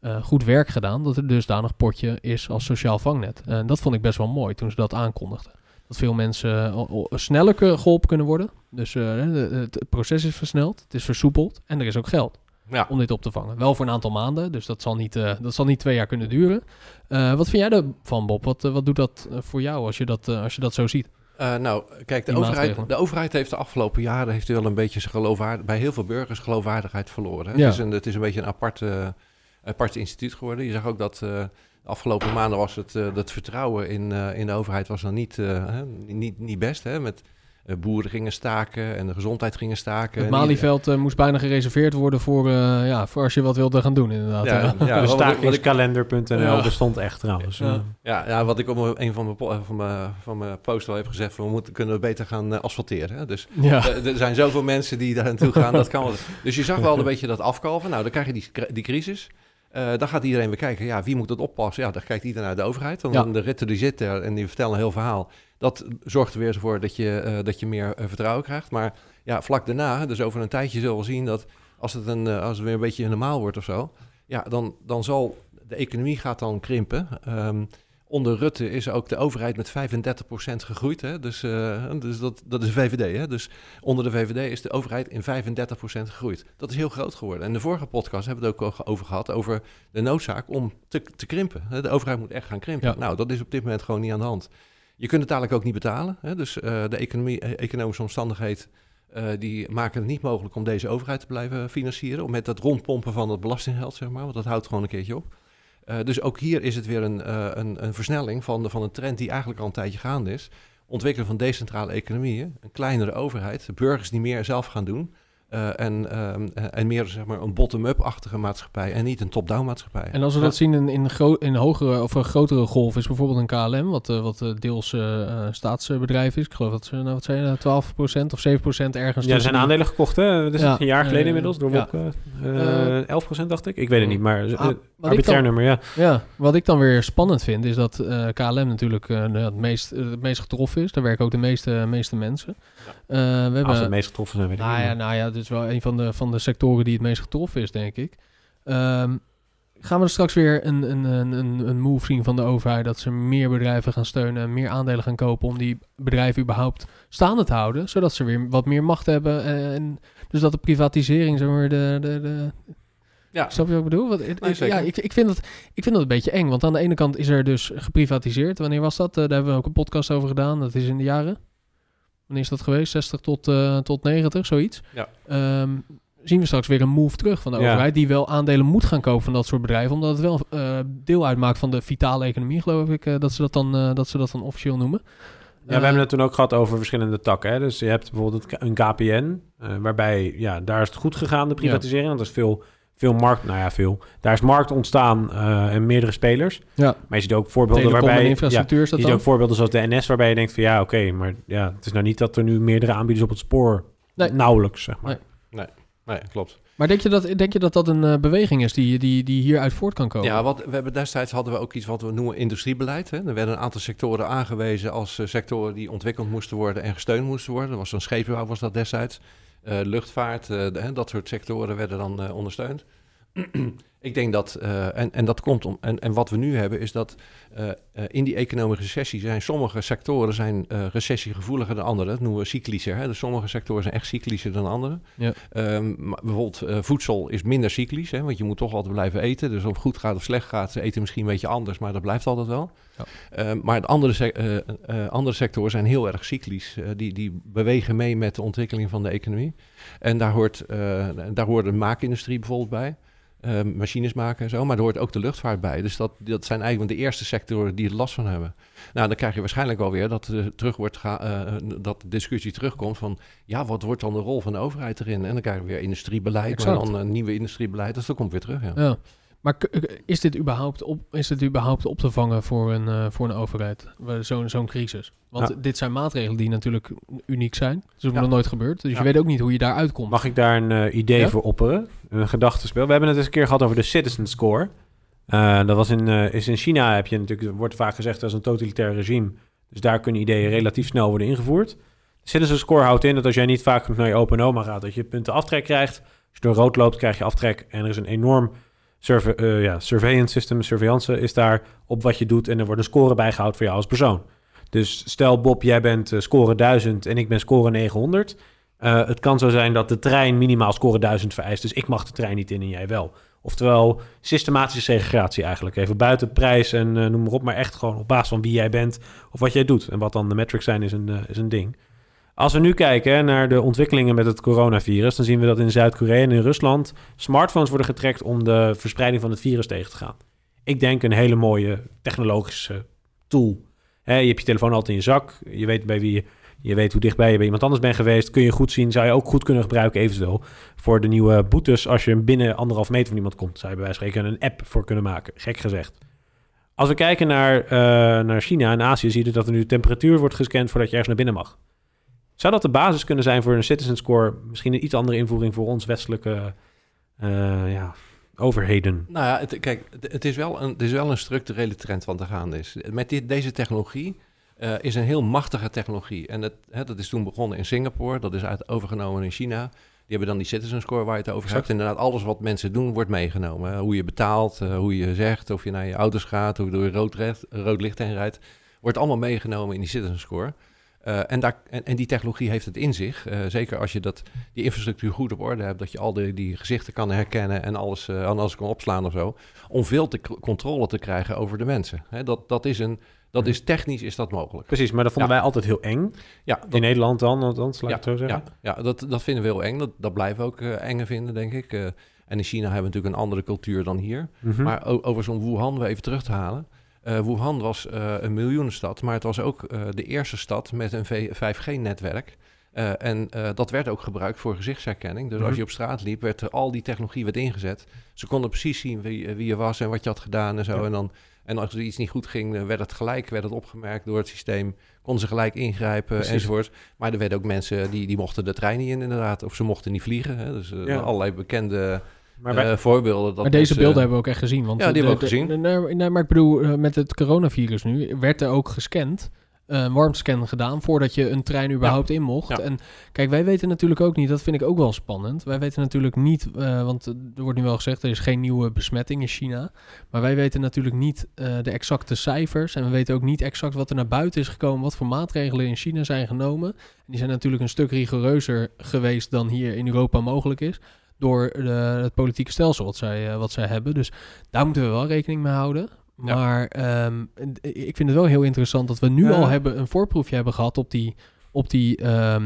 B: eh, goed werk gedaan. Dat er dusdanig potje is als sociaal vangnet. En dat vond ik best wel mooi toen ze dat aankondigden. Dat veel mensen sneller geholpen kunnen worden. Dus het, proces is versneld, het is versoepeld en er is ook geld
D: Ja.
B: om dit op te vangen. Wel voor een aantal maanden, dus dat zal niet, dat zal niet twee jaar kunnen duren. Wat vind jij ervan, Bob? Wat, wat doet dat voor jou als je dat, als je dat zo ziet?
D: Eh, nou, kijk, de overheid, de overheid heeft de afgelopen jaren heeft wel een beetje zijn geloofwaardigheid, bij heel veel burgers geloofwaardigheid verloren. Hè?
B: Ja.
D: Het, is een, het is een beetje een aparte, apart instituut geworden. Je zag ook dat eh, de afgelopen maanden was het, eh, dat vertrouwen in, in de overheid was dan niet, niet, niet best. Hè? Met boeren gingen staken en de gezondheid gingen staken.
B: Het Malieveld eh, moest bijna gereserveerd worden voor, eh, ja, voor als je wat wilde gaan doen, inderdaad.
D: Ja,
B: Ja.
D: ja,
C: stakingskalender.nl
B: Ja.
C: bestond echt trouwens.
B: Ja.
C: Eh,
D: Ja, ja, wat ik op een- van mijn, po- van mijn, van mijn post al heb gezegd, we moeten, kunnen we beter gaan eh, asfalteren. Hè? Dus
B: Ja.
D: er, zijn zoveel mensen die daar naartoe gaan, dat kan wel. Dus je zag wel een beetje dat afkalven. Nou, dan krijg je die, die crisis. Eh, dan gaat iedereen weer kijken, ja, wie moet dat oppassen? Ja, dan kijkt iedereen naar de overheid. Dan
B: Ja.
D: de ritten die zitten en die vertellen een heel verhaal. Dat zorgt er weer voor dat je, eh, dat je meer eh, vertrouwen krijgt. Maar ja, vlak daarna, dus over een tijdje zullen we zien dat als het, een, als het weer een beetje normaal wordt of zo, ja, dan, dan zal de economie gaat dan krimpen. Um, onder Rutte is ook de overheid met 35% gegroeid. Hè? Dus, uh, dus dat, dat is de VVD. Hè? Dus onder de VVD is de overheid in 35% gegroeid. Dat is heel groot geworden. En de vorige podcast hebben we het ook over gehad... over de noodzaak om te, te krimpen. De overheid moet echt gaan krimpen. Nou, dat is op dit moment gewoon niet aan de hand. Je kunt het dadelijk ook niet betalen. Hè? Dus uh, de economie, eh, economische omstandigheden... Uh, die maken het niet mogelijk om deze overheid te blijven financieren. Met dat rondpompen van het belastinggeld, zeg maar. Want dat houdt gewoon een keertje op. Dus ook hier is het weer een, een, een, versnelling van, de, van een trend die eigenlijk al een tijdje gaande is. Ontwikkelen van decentrale economieën, een kleinere overheid, burgers die meer zelf gaan doen. Uh, en, uh, en meer zeg maar, een bottom-up-achtige maatschappij en niet een top-down maatschappij.
B: En als we dat zien in, in, in hogere of een grotere golf, is bijvoorbeeld een KLM, wat, uh, wat deels staatsbedrijf is. Ik geloof dat ze, nou, wat zijn 12% of 7% ergens.
C: Ja, er zijn aandelen gekocht, hè? Dat is ja, een jaar geleden inmiddels, door ja. Wopke. 11% dacht ik. Ik weet het niet, maar ah, arbitrair nummer, ja.
B: Ja, wat ik dan weer spannend vind, is dat KLM natuurlijk het, meest, het meest getroffen is. Daar werken ook de meeste, meeste mensen.
C: We hebben, Als het meest getroffen zijn, weet ik
B: nou,
C: niet.
B: Ja, nou ja, is wel een van de, van de sectoren die het meest getroffen is, denk ik. Um, gaan we er straks weer een, een, een, een move zien van de overheid... dat ze meer bedrijven gaan steunen en meer aandelen gaan kopen... om die bedrijven überhaupt staande te houden... zodat ze weer wat meer macht hebben. En, dus dat de privatisering, zeg maar, de... de, de ja. Snap je wat ik bedoel? Want, nee, ja, ik, ik, vind dat, ik vind dat een beetje eng. Want aan de ene kant is er dus geprivatiseerd. Wanneer was dat? Uh, daar hebben we ook een podcast over gedaan. Dat is in de jaren wanneer is dat geweest? 60 tot, uh, tot 90, zoiets. Ja. Um, zien we straks weer een move terug van de ja. overheid... die wel aandelen moet gaan kopen van dat soort bedrijven... omdat het wel uh, deel uitmaakt van de vitale economie, geloof ik... Uh, dat, ze dat, dan, dat ze dat dan officieel noemen.
C: Ja, we hebben het toen ook gehad over verschillende takken. Hè? Dus je hebt bijvoorbeeld een KPN... waarbij, ja, daar is het goed gegaan, de privatisering. Ja. Want er is veel veel markt, nou ja, veel. Daar is markt ontstaan uh, en meerdere spelers. Ja. Maar je ziet ook voorbeelden waarbij...
B: infrastructuur ja,
C: je ziet ook voorbeelden zoals de NS, waarbij je denkt van ja, oké, okay, maar ja, het is nou niet dat er nu meerdere aanbieders op het spoor nee. nauwelijks, zeg maar.
D: Nee. nee, nee, klopt.
B: Maar denk je dat, denk je dat, dat een uh, beweging is die, die, die hieruit voort kan komen?
D: Ja, wat we hebben destijds hadden we ook iets wat we noemen industriebeleid. Hè. Er werden een aantal sectoren aangewezen als uh, sectoren die ontwikkeld moesten worden en gesteund moesten worden. Er was een scheepbouw was dat destijds. Luchtvaart, dat soort sectoren werden dan ondersteund. ik denk dat, uh, en, en dat komt om, en, en wat we nu hebben is dat uh, uh, in die economische recessie zijn sommige sectoren zijn recessiegevoeliger dan andere. Dat noemen we cyclischer. Hè? Dus sommige sectoren zijn echt cyclischer dan andere. Ja. Um, bijvoorbeeld voedsel is minder cyclisch, hè? want je moet toch altijd blijven eten. Dus of het goed gaat of slecht gaat, ze eten misschien een beetje anders, maar dat blijft altijd wel. Ja. Um, maar de andere, andere sectoren zijn heel erg cyclisch. die, die bewegen mee met de ontwikkeling van de economie. En daar hoort, daar hoort de maakindustrie bijvoorbeeld bij. Uh, machines maken en zo. Maar er hoort ook de luchtvaart bij. Dus dat, dat zijn eigenlijk de eerste sectoren die er last van hebben. Nou, dan krijg je waarschijnlijk wel weer dat, er terug wordt uh, dat de discussie terugkomt van... ja, wat wordt dan de rol van de overheid erin? En dan krijg je weer industriebeleid, exact. maar dan een nieuwe industriebeleid. Dus dat komt weer terug, ja.
B: ja. Maar is dit überhaupt op, is dit überhaupt op te vangen voor een, uh, voor een overheid? Zo'n zo'n crisis? Want ja. dit zijn maatregelen die natuurlijk uniek zijn. Dat is ja. nog nooit gebeurd. Dus ja. je weet ook niet hoe je daar uitkomt.
C: Mag ik daar een uh, idee voor opperen? Een gedachtenspel. We hebben het eens een keer gehad over de Citizen Score. Uh, dat was in, is in China, heb je natuurlijk, wordt vaak gezegd, dat is een totalitair regime. Dus daar kunnen ideeën relatief snel worden ingevoerd. De Citizen Score houdt in dat als jij niet vaak naar je open oma gaat, dat je punten aftrek krijgt. Als je door rood loopt, krijg je aftrek. En er is een enorm surve uh, ja, surveillance system, surveillance is daar op wat je doet en er wordt een score bijgehouden voor jou als persoon. Dus stel Bob, jij bent uh, score 1000 en ik ben score 900. Uh, het kan zo zijn dat de trein minimaal score 1000 vereist, dus ik mag de trein niet in en jij wel. Oftewel systematische segregatie eigenlijk. Even buiten prijs en noem maar op, maar echt gewoon op basis van wie jij bent of wat jij doet. En wat dan de metrics zijn is een, is een ding. Als we nu kijken naar de ontwikkelingen met het coronavirus, dan zien we dat in Zuid-Korea en in Rusland smartphones worden getrekt om de verspreiding van het virus tegen te gaan. Ik denk een hele mooie technologische tool. je hebt je telefoon altijd in je zak, je weet bij wie je, je weet hoe dichtbij je bij iemand anders bent geweest, kun je goed zien, zou je ook goed kunnen gebruiken eventueel voor de nieuwe boetes als je binnen anderhalf meter van iemand komt. Zou je bij wijze van spreken een app voor kunnen maken, gek gezegd. Als we kijken naar, uh, naar China en Azië, zie je dat er nu temperatuur wordt gescand voordat je ergens naar binnen mag. Zou dat de basis kunnen zijn voor een citizen score? Misschien een iets andere invoering voor ons westelijke uh, ja, overheden?
D: Nou ja, het, kijk, het is, wel een, het is wel een structurele trend wat er gaande is. Met dit, deze technologie uh, is een heel machtige technologie. En het, hè, dat is toen begonnen in Singapore, dat is uit overgenomen in China. Die hebben dan die citizen score waar je het over
C: Exact.
D: hebt. Inderdaad, alles wat mensen doen wordt meegenomen. Hoe je betaalt, eh, hoe je zegt, of je naar je auto's gaat, hoe je door je rood, recht- rood licht heen rijdt. Wordt allemaal meegenomen in die citizen score. Eh, en, daar, en, en die technologie heeft het in zich. Eh, zeker als je dat, die infrastructuur goed op orde hebt. Dat je al die, die gezichten kan herkennen en alles, eh, en alles kan opslaan of zo. Om veel te, controle te krijgen over de mensen. Hè, dat, dat, is een, dat is technisch is dat mogelijk.
C: Precies, maar dat vonden
D: Ja.
C: wij altijd heel eng.
D: Ja, dat,
C: In Nederland dan, althans, laat ik het zo zeggen.
D: ja, ja dat, dat vinden we heel eng. Dat, dat blijven we ook eh enge vinden, denk ik. En in China hebben we natuurlijk een andere cultuur dan hier.
C: Mhm.
D: Maar over zo'n Wuhan, we even terug te halen. Eh, Wuhan was eh, een miljoenenstad, maar het was ook eh, de eerste stad met een V- 5G-netwerk. Eh, en dat werd ook gebruikt voor gezichtsherkenning. Dus
C: Mhm.
D: als je op straat liep, werd er al die technologie werd ingezet. Ze konden precies zien wie, wie je was en wat je had gedaan en zo.
C: Ja.
D: En, dan, en als er iets niet goed ging, werd het gelijk werd het opgemerkt door het systeem. Konden ze gelijk ingrijpen
C: Precies.
D: enzovoort. Maar er werden ook mensen die, die mochten de trein niet in inderdaad. Of ze mochten niet vliegen. Hè. Dus
C: Ja.
D: allerlei bekende
C: maar wij,
D: eh, voorbeelden. Dat
B: maar deze beelden hebben we ook echt gezien. Want
D: Ja, die
B: de-
D: hebben we ook gezien.
B: de- nee, nee, maar ik bedoel, eh, met het coronavirus nu werd er ook gescand. eh, Een warmscan gedaan voordat je een trein überhaupt in mocht.
D: Ja.
B: En kijk, wij weten natuurlijk ook niet, dat vind ik ook wel spannend. Wij weten natuurlijk niet, eh, want er wordt nu wel gezegd, er is geen nieuwe besmetting in China. Maar wij weten natuurlijk niet eh, de exacte cijfers. En we weten ook niet exact wat er naar buiten is gekomen, wat voor maatregelen in China zijn genomen. En die zijn natuurlijk een stuk rigoureuzer geweest dan hier in Europa mogelijk is. Door de, het politieke stelsel wat zij, eh, wat zij hebben. Dus daar moeten we wel rekening mee houden.
D: Ja.
B: Maar ehm, ik vind het wel heel interessant dat we nu
C: Ja.
B: al hebben een voorproefje hebben gehad op die, op die eh,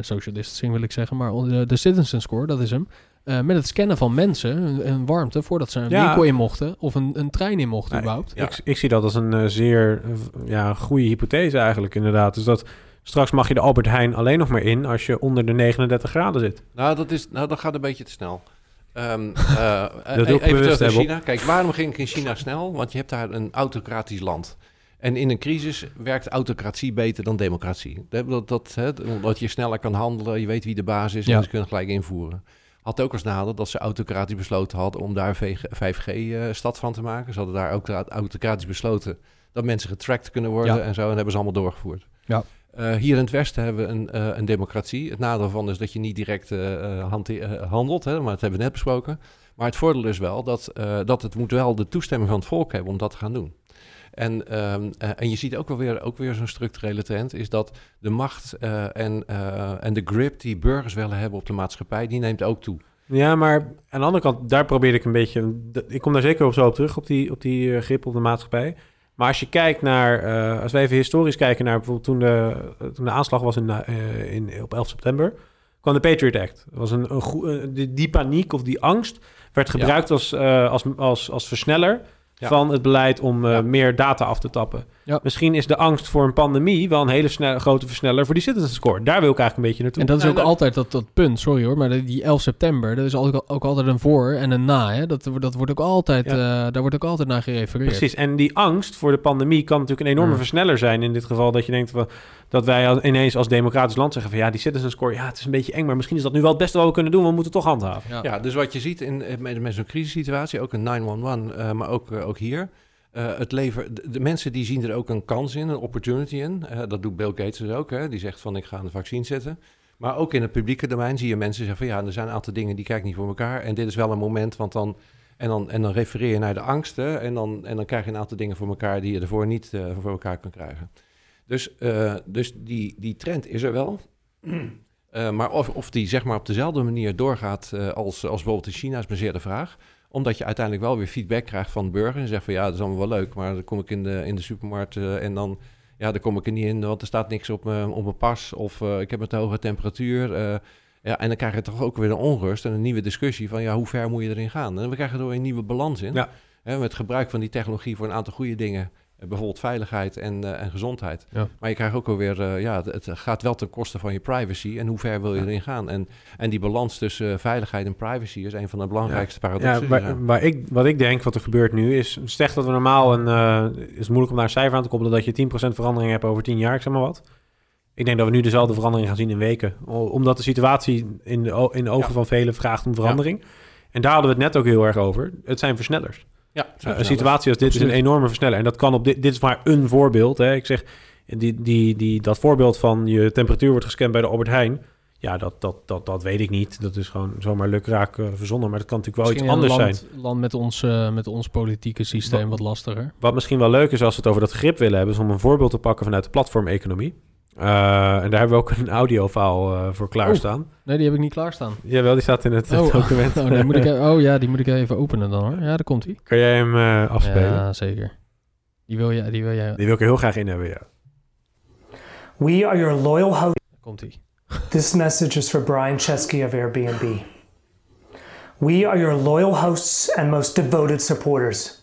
B: social distancing wil ik zeggen, maar de, de citizen score, dat is hem. Eh, met het scannen van mensen, een, warmte, voordat ze een
C: Ja.
B: winkel in mochten of een, een trein in mochten überhaupt.
C: Ik, ik zie dat als een eh, zeer eh, ja, goede hypothese eigenlijk inderdaad. Dus dat straks mag je de Albert Heijn alleen nog maar in als je onder de 39 graden zit.
D: Nou, dat, is, nou, dat gaat een beetje te snel. Ehm, eh, eh,
C: wil ik
D: even terug
C: bewust
D: naar
C: hebben.
D: China. Kijk, waarom ging ik in China snel? Want je hebt daar een autocratisch land. En in een crisis werkt autocratie beter dan democratie. Dat, dat, dat, hè, omdat je sneller kan handelen, je weet wie de baas is
B: Ja.
D: en ze kunnen gelijk invoeren. Had ook als nadeel dat ze autocratisch besloten hadden om daar 5G-stad van te maken. Ze hadden daar ook autocratisch besloten dat mensen getracked kunnen worden
B: Ja.
D: en zo. En dat hebben ze allemaal doorgevoerd.
B: Ja.
D: Eh, hier in het Westen hebben we een, eh, een democratie. Het nadeel van is dat je niet direct eh, handelt, hè, maar dat hebben we net besproken. Maar het voordeel is wel dat, dat het moet wel de toestemming van het volk hebben om dat te gaan doen. En, ehm, eh, en je ziet ook wel weer, ook weer zo'n structurele trend, is dat de macht en, en de grip die burgers willen hebben op de maatschappij, die neemt ook toe.
C: Ja, maar aan de andere kant, daar probeerde ik een beetje... Ik kom daar zeker op zo op terug, op die, op die grip op de maatschappij. Maar als je kijkt naar... eh, als wij even historisch kijken naar bijvoorbeeld toen de, toen de aanslag was in, eh, in, op 11 september... kwam de Patriot Act. Dat was een, een eh, die, die paniek of die angst werd
D: Ja.
C: gebruikt als, als, als, als versneller...
D: Ja.
C: van het beleid om eh,
D: Ja.
C: meer data af te tappen.
B: Ja.
C: Misschien is de angst voor een pandemie wel een hele snelle, grote versneller voor die citizen score. Daar wil ik eigenlijk een beetje naartoe.
B: En dat is ook altijd dat, dat punt, sorry hoor, maar die 11 september, dat is ook, ook altijd een voor en een na. Hè? Dat, dat wordt ook altijd, eh, daar wordt ook altijd naar gerefereerd.
C: Precies, en die angst voor de pandemie kan natuurlijk een enorme
B: Mm.
C: versneller zijn. In dit geval dat je denkt van, dat wij als- ineens als democratisch land zeggen van ja, die citizen score, ja, het is een beetje eng, maar misschien is dat nu wel het beste wat we kunnen doen. We moeten het toch handhaven.
B: Ja.
D: Ja, dus wat je ziet in, eh, met, met zo'n crisissituatie, ook een 911, eh, maar ook, ook hier. eh, het lever, de, mensen die zien er ook een kans in, een opportunity in. Eh, dat doet Bill Gates dus ook. Hè? Die zegt van ik ga de vaccin zetten. Maar ook in het publieke domein zie je mensen zeggen van ja, er zijn een aantal dingen die kijk niet voor elkaar. En dit is wel een moment, want dan... En dan, en dan refereer je naar de angsten en dan, en dan krijg je een aantal dingen voor elkaar die je ervoor niet eh, voor elkaar kan krijgen. Dus, dus die, die trend is er wel. Maar of, of die zeg maar op dezelfde manier doorgaat als, als bijvoorbeeld in China is maar zeer de vraag. Omdat je uiteindelijk wel weer feedback krijgt van de burger. En zegt van ja, dat is allemaal wel leuk, maar dan kom ik in de, in de supermarkt eh, en dan, ja, dan kom ik er niet in, want er staat niks op mijn, op mijn pas. Of eh, ik heb een te hoge temperatuur. eh, ja, en dan krijg je toch ook weer een onrust en een nieuwe discussie van ja, hoe ver moet je erin gaan? En we krijgen er weer een nieuwe balans in.
C: Ja.
D: Hè, met gebruik van die technologie voor een aantal goede dingen. Eh, Bijvoorbeeld veiligheid en, eh, en gezondheid.
B: Ja.
D: Maar je krijgt ook alweer, eh ja, het, het gaat wel ten koste van je privacy. En hoe ver wil je
C: Ja.
D: erin gaan? En, en die balans tussen veiligheid en privacy is een van de belangrijkste
C: Ja,
D: paradoxen.
C: waar, waar ik, wat ik denk, wat er gebeurt nu, is... Zeg dat we normaal een... is moeilijk om daar een cijfer aan te koppelen... dat je 10% verandering hebt over 10 jaar, ik zeg maar wat. Ik denk dat we nu dezelfde verandering gaan zien in weken. Omdat de situatie in de, in de ogen
D: Ja.
C: van velen vraagt om verandering. En daar hadden we het net ook heel erg over. Het zijn versnellers.
D: Ja,
C: een situatie als dit is een enorme versneller. En dat kan op dit... Dit is maar een voorbeeld. Hè. Ik zeg, die, die, die, dat voorbeeld van je temperatuur wordt gescand bij de Albert Heijn. Ja, dat, dat, dat, dat weet ik niet. Dat is gewoon zomaar lukraak uh, verzonnen. Maar dat kan natuurlijk wel
B: Misschien
C: iets anders
B: land,
C: zijn.
B: land met ons, uh, met ons politieke systeem wat lastiger.
C: Wat misschien wel leuk is als we het over dat grip willen hebben... is om een voorbeeld te pakken vanuit de platformeconomie. Uh, en daar hebben we ook een audiofile uh, voor klaarstaan.
B: Oh, nee, die heb ik niet klaarstaan.
C: Jawel, die staat in het
B: oh,
C: document.
B: Oh, nee, moet ik, oh ja, die moet ik even openen dan hoor. Ja, daar komt hij.
C: Kan jij hem uh, afspelen?
B: Ja, zeker. Die wil, jij, die wil jij...
C: Die wil ik er heel graag in hebben, ja.
E: We are your loyal host.
B: Komt hij.
E: This message is for Brian Chesky of Airbnb. We are your loyal hosts and most devoted supporters.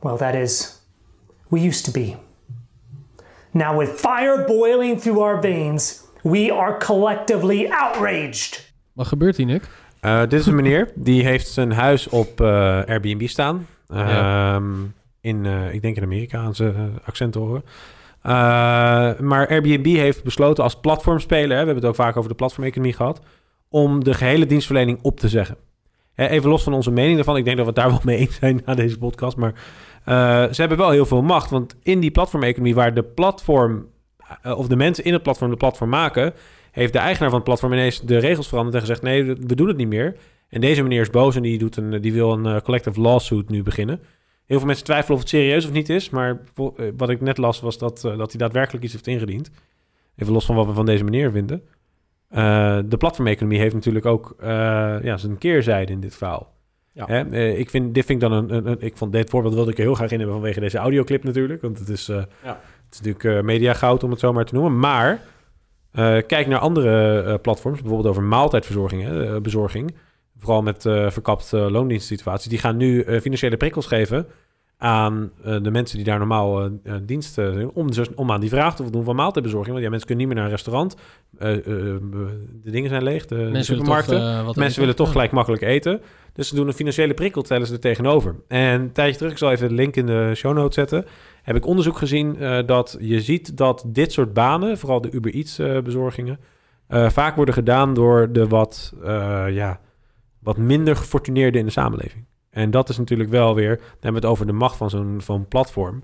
E: Well, that is, we used to be. Now, with fire boiling through our veins, we are collectively outraged.
B: Wat gebeurt hier, Nick?
C: Uh, dit is een meneer die heeft zijn huis op uh, Airbnb staan. Uh, ja. In, ik denk in Amerika aan zijn accent horen. maar Airbnb heeft besloten als platformspeler, hè, we hebben het ook vaak over de platformeconomie gehad, om de gehele dienstverlening op te zeggen. Even los van onze mening daarvan, ik denk dat we het daar wel mee eens zijn na deze podcast, maar uh, ze hebben wel heel veel macht. Want in die platformeconomie waar de platform, uh, of de mensen in het platform de platform maken, heeft de eigenaar van het platform ineens de regels veranderd en gezegd: nee, we doen het niet meer. En deze meneer is boos en die, doet een, die wil een uh, collective lawsuit nu beginnen. Heel veel mensen twijfelen of het serieus of niet is. Maar wat ik net las was dat, dat hij daadwerkelijk iets heeft ingediend. Even los van wat we van deze meneer vinden. de platformeconomie heeft natuurlijk ook ja, zijn keerzijde in dit verhaal. Ja. Hè? Uh, ik vind, dit vind ik dan een, een, een, Ik vond dit voorbeeld wilde ik heel graag in hebben vanwege deze audioclip natuurlijk. Want het is, uh, ja. het is natuurlijk uh, mediagoud om het zo maar te noemen. Maar kijk naar andere platforms, bijvoorbeeld over maaltijdverzorging. Hè, bezorging. Vooral met verkapte loondienstsituaties. Die gaan nu financiële prikkels geven aan de mensen die daar normaal dienst doen. Om, dus, om aan die vraag te voldoen van maaltijdbezorging. Want ja, mensen kunnen niet meer naar een restaurant. de dingen zijn leeg, de,
B: mensen
C: de supermarkten.
B: Willen toch,
C: mensen willen toch gelijk makkelijk eten. Dus ze doen een financiële prikkel, tellen ze er tegenover. En een tijdje terug, ik zal even de link in de show notes zetten... heb ik onderzoek gezien uh, dat je ziet dat dit soort banen... vooral de Uber Eats uh, bezorgingen... Uh, vaak worden gedaan door de wat, ja, wat minder gefortuneerden in de samenleving. En dat is natuurlijk wel weer... dan hebben we het over de macht van zo'n van platform.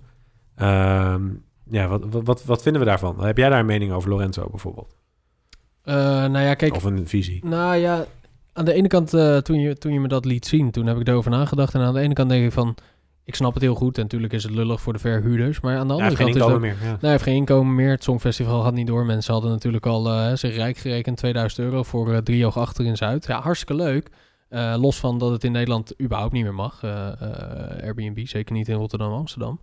C: ja, wat, wat, wat vinden we daarvan? Heb jij daar een mening over, Lorenzo, bijvoorbeeld?
B: nou ja, kijk...
C: Of een visie?
B: Nou ja, aan de ene kant, uh, toen, je, toen je me dat liet zien, toen heb ik erover nagedacht. En aan de ene kant denk ik van, ik snap het heel goed. En natuurlijk is het lullig voor de verhuurders. Maar aan de andere
C: ja,
B: kant is
C: het
B: meer.
C: Ja.
B: Nee, hij heeft geen inkomen meer. Het Songfestival gaat niet door. Mensen hadden natuurlijk al uh, zich rijk gerekend. 2000 euro voor uh, driehoog achter in Zuid. Ja, hartstikke leuk. Uh, los van dat het in Nederland überhaupt niet meer mag. Airbnb, zeker niet in Rotterdam Amsterdam.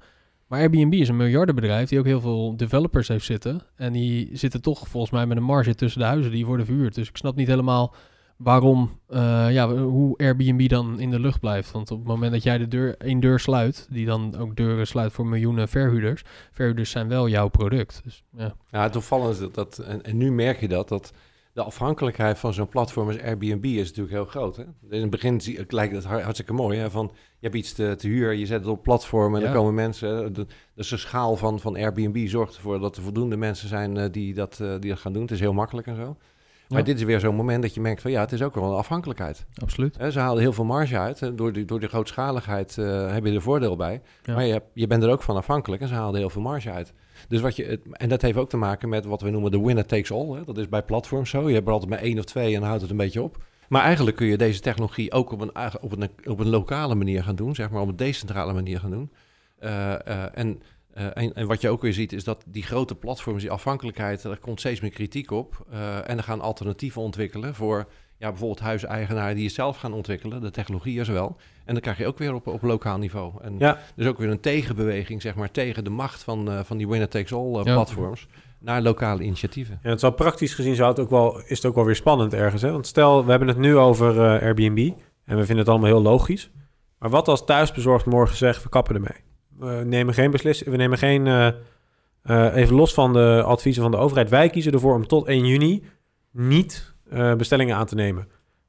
B: Maar Airbnb is een miljardenbedrijf die ook heel veel developers heeft zitten. En die zitten toch volgens mij met een marge tussen de huizen die worden verhuurd. Dus ik snap niet helemaal waarom, ja, hoe Airbnb dan in de lucht blijft. Want op het moment dat jij de deur, één deur sluit, die dan ook deuren sluit voor miljoenen verhuurders, verhuurders zijn wel jouw product. Dus, ja.
D: ja, opvallende is dat, dat en, en, nu merk je dat, dat de afhankelijkheid van zo'n platform als Airbnb is natuurlijk heel groot. Hè? In het begin zie, lijkt het hartstikke mooi, hè? van je hebt iets te, te huur, je zet het op platform en ja. dan komen mensen. De, dus de schaal van, van Airbnb zorgt ervoor dat er voldoende mensen zijn uh, die, dat, uh, die dat gaan doen. Het is heel makkelijk en zo. Maar ja. dit is weer zo'n moment dat je merkt van ja, het is ook wel een afhankelijkheid.
B: Absoluut.
D: He, ze halen heel veel marge uit. Door, die, door de grootschaligheid uh, heb je er voordeel bij. Ja. Maar je, je bent er ook van afhankelijk en ze halen heel veel marge uit. Dus wat je, en dat heeft ook te maken met wat we noemen de winner takes all. Hè. Dat is bij platforms zo. Je hebt er altijd maar één of twee en dan houdt het een beetje op. Maar eigenlijk kun je deze technologie ook op een, op een, op een lokale manier gaan doen. Zeg maar op een decentrale manier gaan doen. Uh, en Uh, en, en, wat je ook weer ziet is dat die grote platforms, die afhankelijkheid, er komt steeds meer kritiek op. En er gaan alternatieven ontwikkelen voor ja, bijvoorbeeld huiseigenaren die het zelf gaan ontwikkelen, de technologie is wel. En dan krijg je ook weer op, op lokaal niveau. En
C: ja.
D: dus ook weer een tegenbeweging, zeg maar, tegen de macht van, uh, van die winner-takes-all ja. platforms. Naar lokale initiatieven.
C: Ja, het zal praktisch gezien zou het ook wel, is het ook wel weer spannend ergens. Hè? Want stel, we hebben het nu over Airbnb en we vinden het allemaal heel logisch. Maar wat als thuisbezorgd morgen zegt, we kappen ermee? We nemen geen beslissing. We nemen geen. Uh, uh, even los van de adviezen van de overheid. Wij kiezen ervoor om tot 1 juni niet uh, bestellingen aan te nemen.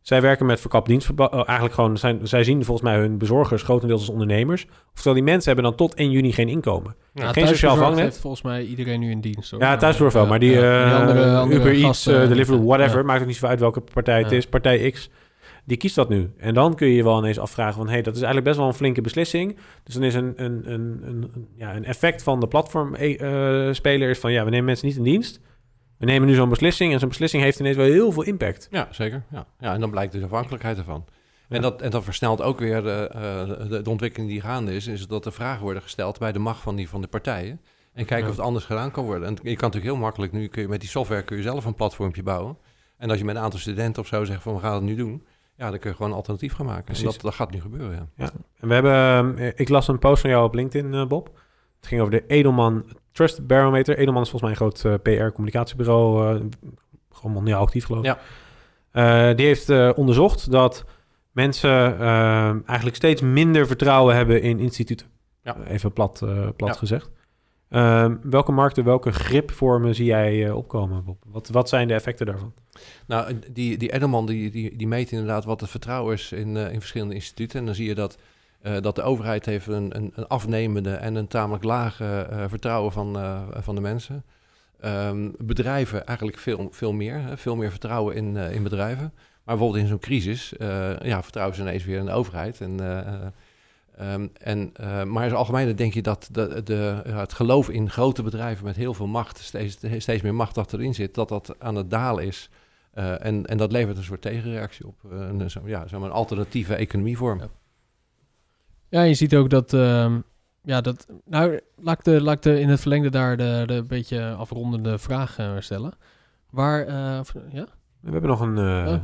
C: Zij werken met verkapt dienstverband. eigenlijk gewoon. Zijn, zij zien volgens mij hun bezorgers grotendeels als ondernemers. Oftewel, die mensen hebben dan tot 1 juni geen inkomen.
B: Ja,
C: geen sociaal vangnet.
B: heeft volgens mij iedereen nu in dienst. Hoor.
C: Ja, thuisbezorgd wel. Maar die,
B: ja, die andere, andere
C: Uber Eats,
B: gasten,
C: Deliveroo, whatever. Maakt ook niet zoveel uit welke partij het is. Partij X die kiest dat nu. En dan kun je je wel ineens afvragen van... hé, hey, dat is eigenlijk best wel een flinke beslissing. Dus dan is een, een, een, een, ja, een effect van de platformspeler... Uh, is van ja, we nemen mensen niet in dienst. We nemen nu zo'n beslissing en zo'n beslissing heeft ineens wel heel veel impact.
D: Ja, zeker. Ja. ja, en dan blijkt dus afhankelijkheid ervan. En, dat, en dat versnelt ook weer de, uh, de, de, ontwikkeling die gaande is, is dat er vragen worden gesteld bij de macht van, die, van de partijen. En kijken
C: Ja.
D: of het anders gedaan kan worden. En je kan natuurlijk heel makkelijk, nu kun je met die software kun je zelf een platformpje bouwen. En als je met een aantal studenten of zo zegt van we gaan het nu doen, ja, dan kun je gewoon een alternatief gaan maken.
C: Precies.
D: En dat, dat gaat nu gebeuren, ja.
C: En we hebben, eh, ik las een post van jou op LinkedIn, eh, Bob. Het ging over de Edelman Trust Barometer. Edelman is volgens mij een groot eh, PR-communicatiebureau, eh, gewoon mondiaal actief geloof ik.
D: Ja.
C: Eh, die heeft onderzocht dat mensen eigenlijk steeds minder vertrouwen hebben in instituten.
D: Ja.
C: Even plat, plat
D: Ja.
C: gezegd. Ehm, welke markten, welke gripvormen zie jij opkomen, Bob? Wat, wat zijn de effecten daarvan?
D: Nou, die, die Edelman die, die, die meet inderdaad wat het vertrouwen is in, in verschillende instituten. En dan zie je dat, eh, dat de overheid heeft een, een, een afnemende en een tamelijk lage eh, vertrouwen van, eh, van de mensen. Ehm, bedrijven eigenlijk veel, veel meer. Hè, veel meer vertrouwen in, in bedrijven. Maar bijvoorbeeld in zo'n crisis, ja, vertrouwen ze ineens weer in de overheid. En, eh, eh, ehm, en, maar in het algemeen denk je dat de, de, het geloof in grote bedrijven met heel veel macht, steeds, steeds meer macht dat erin zit, dat dat aan het dalen is. En, en dat levert een soort tegenreactie op. een, ja, maar een alternatieve economievorm.
B: Ja, je ziet ook dat, ehm, ja, dat, nou, laat ik, de, laat ik de, in het verlengde daar de, de beetje afrondende vraag eh, stellen. Waar, eh, of- ja?
C: We hebben nog een... eh,
B: Oh.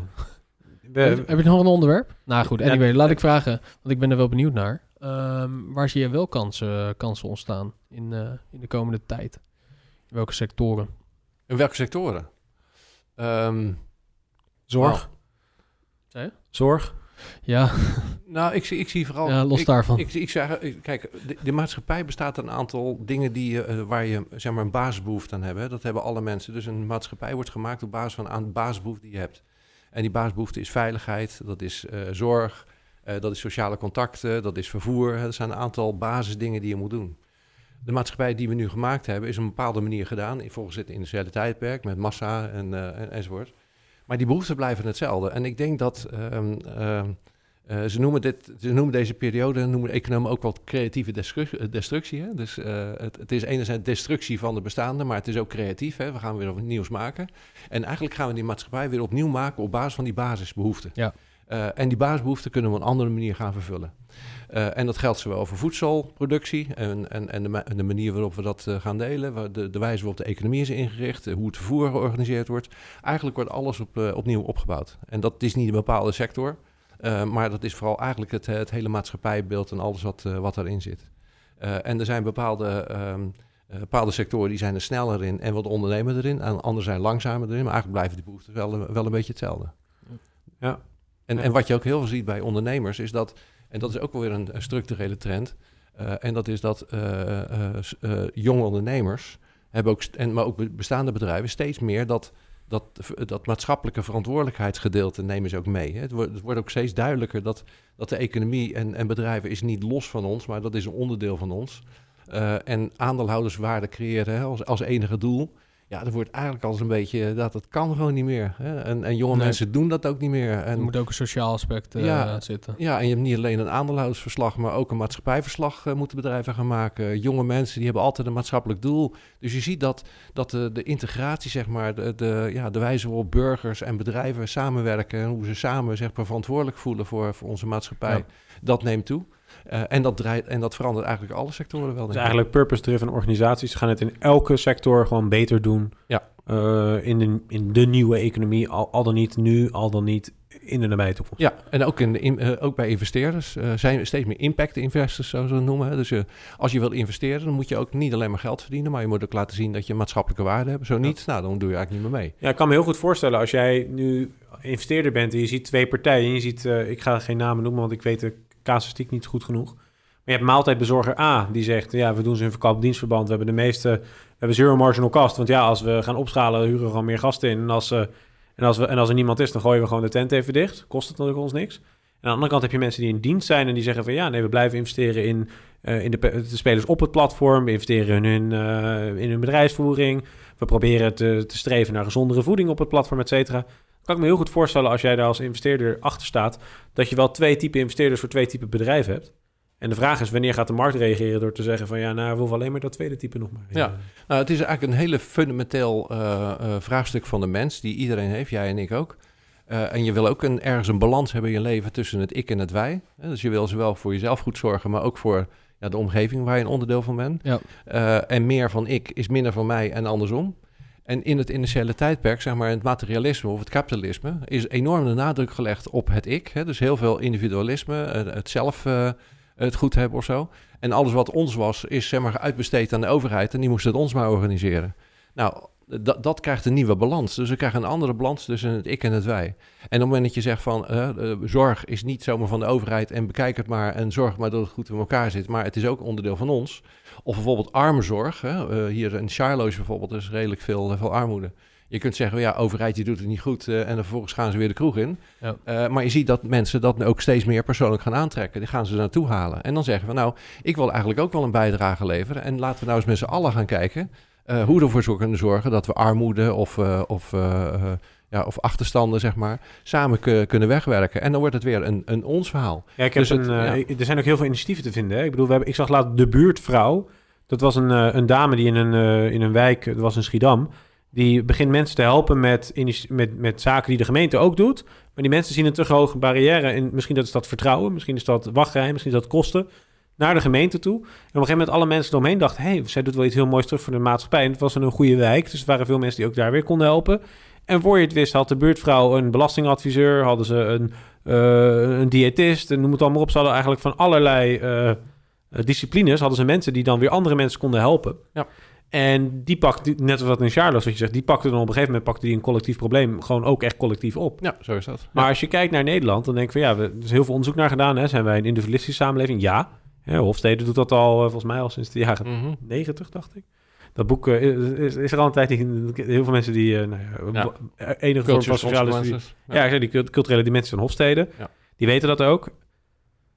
C: we-
B: heb, heb je nog een onderwerp? Nou goed,
C: Ja.
B: anyway, laat ik vragen, want ik ben er wel benieuwd naar. Ehm, waar zie je wel kansen, kansen ontstaan in, eh, in de komende tijd? In welke sectoren?
D: In welke sectoren? Ehm,
C: zorg.
B: Je?
C: Zorg.
B: Ja,
D: nou, ik zie, ik zie vooral...
B: ja los
D: ik,
B: daarvan.
D: Ik, ik zeg, eh, kijk, de, de maatschappij bestaat uit een aantal dingen die, je, eh, waar je zeg maar, een basisbehoefte aan hebt. Dat hebben alle mensen. Dus een maatschappij wordt gemaakt op basis van een basisbehoefte die je hebt. En die basisbehoefte is veiligheid, dat is eh, zorg, eh, dat is sociale contacten, dat is vervoer. Dat zijn een aantal basisdingen die je moet doen. De maatschappij die we nu gemaakt hebben, is op een bepaalde manier gedaan. Volgens het industriële tijdperk, met massa en, eh, en, enzovoort. Maar die behoeften blijven hetzelfde. En ik denk dat ehm, ehm, eh, ze, noemen dit, ze noemen deze periode, noemen economen ook wel creatieve eh, destructie. Hè? Dus eh, het, het is enerzijds destructie van de bestaande, maar het is ook creatief. Hè? We gaan weer wat nieuws maken. En eigenlijk gaan we die maatschappij weer opnieuw maken op basis van die basisbehoeften.
B: Ja.
D: Eh, en die basisbehoeften kunnen we op een andere manier gaan vervullen. Eh, en dat geldt zowel voor voedselproductie en, en, en, de, de manier waarop we dat eh, gaan delen, de, de wijze waarop de economie is ingericht, hoe het vervoer georganiseerd wordt. Eigenlijk wordt alles op, opnieuw opgebouwd. En dat is niet een bepaalde sector, maar dat is vooral eigenlijk het, het hele maatschappijbeeld en alles wat, wat daarin zit. En er zijn bepaalde, ehm, eh, bepaalde sectoren die zijn er sneller in en wat ondernemen erin. En andere zijn langzamer erin, maar eigenlijk blijven die behoeften wel, wel een beetje hetzelfde.
C: Ja.
D: En,
C: Ja.
D: en wat je ook heel veel ziet bij ondernemers is dat, en dat is ook wel weer een, structurele trend, eh, en dat is dat eh, eh, jonge ondernemers hebben ook, en, maar ook be- bestaande bedrijven steeds meer dat, dat, dat maatschappelijke verantwoordelijkheidsgedeelte nemen ze ook mee. Hè. Het, wordt, het wordt ook steeds duidelijker dat, dat de economie en, en bedrijven is niet los van ons, maar dat is een onderdeel van ons. Eh, en aandeelhouderswaarde creëren hè, als, als enige doel. Ja, dat wordt eigenlijk als een beetje, dat, dat kan gewoon niet meer. Hè. En, en jonge
B: Nee.
D: mensen doen dat ook niet meer.
B: Er
D: En,
B: moet ook een sociaal aspect eh,
D: Ja.
B: zitten.
D: ja, en je hebt niet alleen een aandeelhoudersverslag, maar ook een maatschappijverslag eh, moeten bedrijven gaan maken. Jonge mensen die hebben altijd een maatschappelijk doel. Dus je ziet dat, dat de, de integratie, zeg maar, de, de, ja, de wijze waarop burgers en bedrijven samenwerken en hoe ze samen zeg maar, verantwoordelijk voelen voor, voor onze maatschappij,
B: Ja.
D: Dat neemt toe. Eh, en, dat draait, en dat verandert eigenlijk alle sectoren wel.
C: Dus eigenlijk purpose-driven organisaties gaan het in elke sector gewoon beter doen.
D: Ja.
C: Eh, in, de, in de nieuwe economie, al, al dan niet nu, al dan niet in de nabije toekomst.
D: Ja, en ook, in de, in- eh, ook bij investeerders zijn er steeds meer impact investors, zo ze het noemen. Dus als je wil investeren, dan moet je ook niet alleen maar geld verdienen, maar je moet ook laten zien dat je maatschappelijke waarde hebt. Zo niet, nou, dan doe je eigenlijk niet meer mee.
C: Ja, ik kan me heel goed voorstellen als jij nu investeerder bent en je ziet twee partijen. En je ziet, ik ga geen namen noemen, want ik weet de casuïstiek niet goed genoeg. Maar je hebt maaltijdbezorger A, die zegt, ja, we doen ze in verkoop dienstverband. We hebben de meeste, we hebben zero marginal cost. Want ja, als we gaan opschalen, huren we gewoon meer gasten in. En als, eh, en als, er niemand is, dan gooien we gewoon de tent even dicht. Kost het natuurlijk ons niks. En aan de andere kant heb je mensen die in dienst zijn en die zeggen van ja, nee, we blijven investeren in, eh, in de spelers op het platform. We investeren in hun, eh, in hun bedrijfsvoering. We proberen te, te streven naar gezondere voeding op het platform, et cetera. Kan ik me heel goed voorstellen als jij daar als investeerder achter staat, dat je wel twee typen investeerders voor twee typen bedrijven hebt. En de vraag is, wanneer gaat de markt reageren door te zeggen van... ja, nou, we hoeven alleen maar dat tweede type nog maar.
D: Ja. Nou, het is eigenlijk een hele fundamenteel eh, eh, vraagstuk van de mens, die iedereen heeft, jij en ik ook. Eh, en je wil ook een, ergens een balans hebben in je leven tussen het ik en het wij. Hè, Dus je wil zowel voor jezelf goed zorgen, maar ook voor ja, de omgeving waar je een onderdeel van bent.
B: Ja.
D: Eh, en meer van ik is minder van mij en andersom. En in het initiële tijdperk, zeg maar, het materialisme of het kapitalisme, is enorm de nadruk gelegd op het ik. Hè? Dus heel veel individualisme, het zelf eh, het goed hebben of zo. En alles wat ons was, is zeg maar uitbesteed aan de overheid en die moest het ons maar organiseren. Nou, dat, dat krijgt een nieuwe balans. Dus we krijgen een andere balans tussen het ik en het wij. En op het moment dat je zegt van eh, eh, zorg is niet zomaar van de overheid en bekijk het maar en zorg maar dat het goed in elkaar zit, maar het is ook onderdeel van ons. Of bijvoorbeeld armenzorg. Hè? Eh, hier in is bijvoorbeeld is redelijk veel, veel armoede. Je kunt zeggen, ja, overheid die doet het niet goed en dan vervolgens gaan ze weer de kroeg in.
B: Ja.
D: Maar je ziet dat mensen dat ook steeds meer persoonlijk gaan aantrekken. Die gaan ze naartoe halen. En dan zeggen we, nou, ik wil eigenlijk ook wel een bijdrage leveren. En laten we nou eens met z'n allen gaan kijken eh, hoe we ervoor kunnen zorgen dat we armoede of, eh, of, eh, ja, of achterstanden, zeg maar, samen ku- kunnen wegwerken. En dan wordt het weer een, een ons verhaal.
C: Ja, ik heb
D: Dus
C: een,
D: het- ja.
C: ik- er zijn ook heel veel initiatieven te vinden. Hè? Ik bedoel, we hebben, ik zag laat de buurtvrouw. Dat was een, een dame die in een, in een wijk, dat was in Schiedam. Die begint mensen te helpen met, met, met zaken die de gemeente ook doet. Maar die mensen zien een te hoge barrière. En misschien dat is dat vertrouwen, misschien is dat wachtrij, misschien is dat kosten. Naar de gemeente toe. En op een gegeven moment alle mensen eromheen dachten... hé, hey, zij doet wel iets heel moois terug voor de maatschappij. En het was een goede wijk, dus er waren veel mensen die ook daar weer konden helpen. En voor je het wist had de buurtvrouw een belastingadviseur... hadden ze een, eh, een diëtist en noem het allemaal op. Ze hadden eigenlijk van allerlei eh, eh, disciplines... hadden ze mensen die dan weer andere mensen konden helpen.
D: Ja.
C: En die pakte, net als wat in Charles, wat je zegt... die pakte dan op een gegeven moment pakte die een collectief probleem... gewoon ook echt collectief op.
D: Ja, zo is dat.
C: Maar als je kijkt naar Nederland, dan denk ik van ja, we- er is heel veel onderzoek naar gedaan. Hè. Zijn wij een individualistische samenleving? Ja. Hè, Hofstede doet dat al, eh, volgens mij al sinds de jaren
D: Mhm.
C: 90, dacht ik. Dat boek eh, is, er al een tijd. Die, heel veel mensen die eh nou ja,
D: Ja.
C: enige vorm van sociale ja, die cult- culturele dimensie van Hofstede.
D: Ja.
C: Die weten dat ook.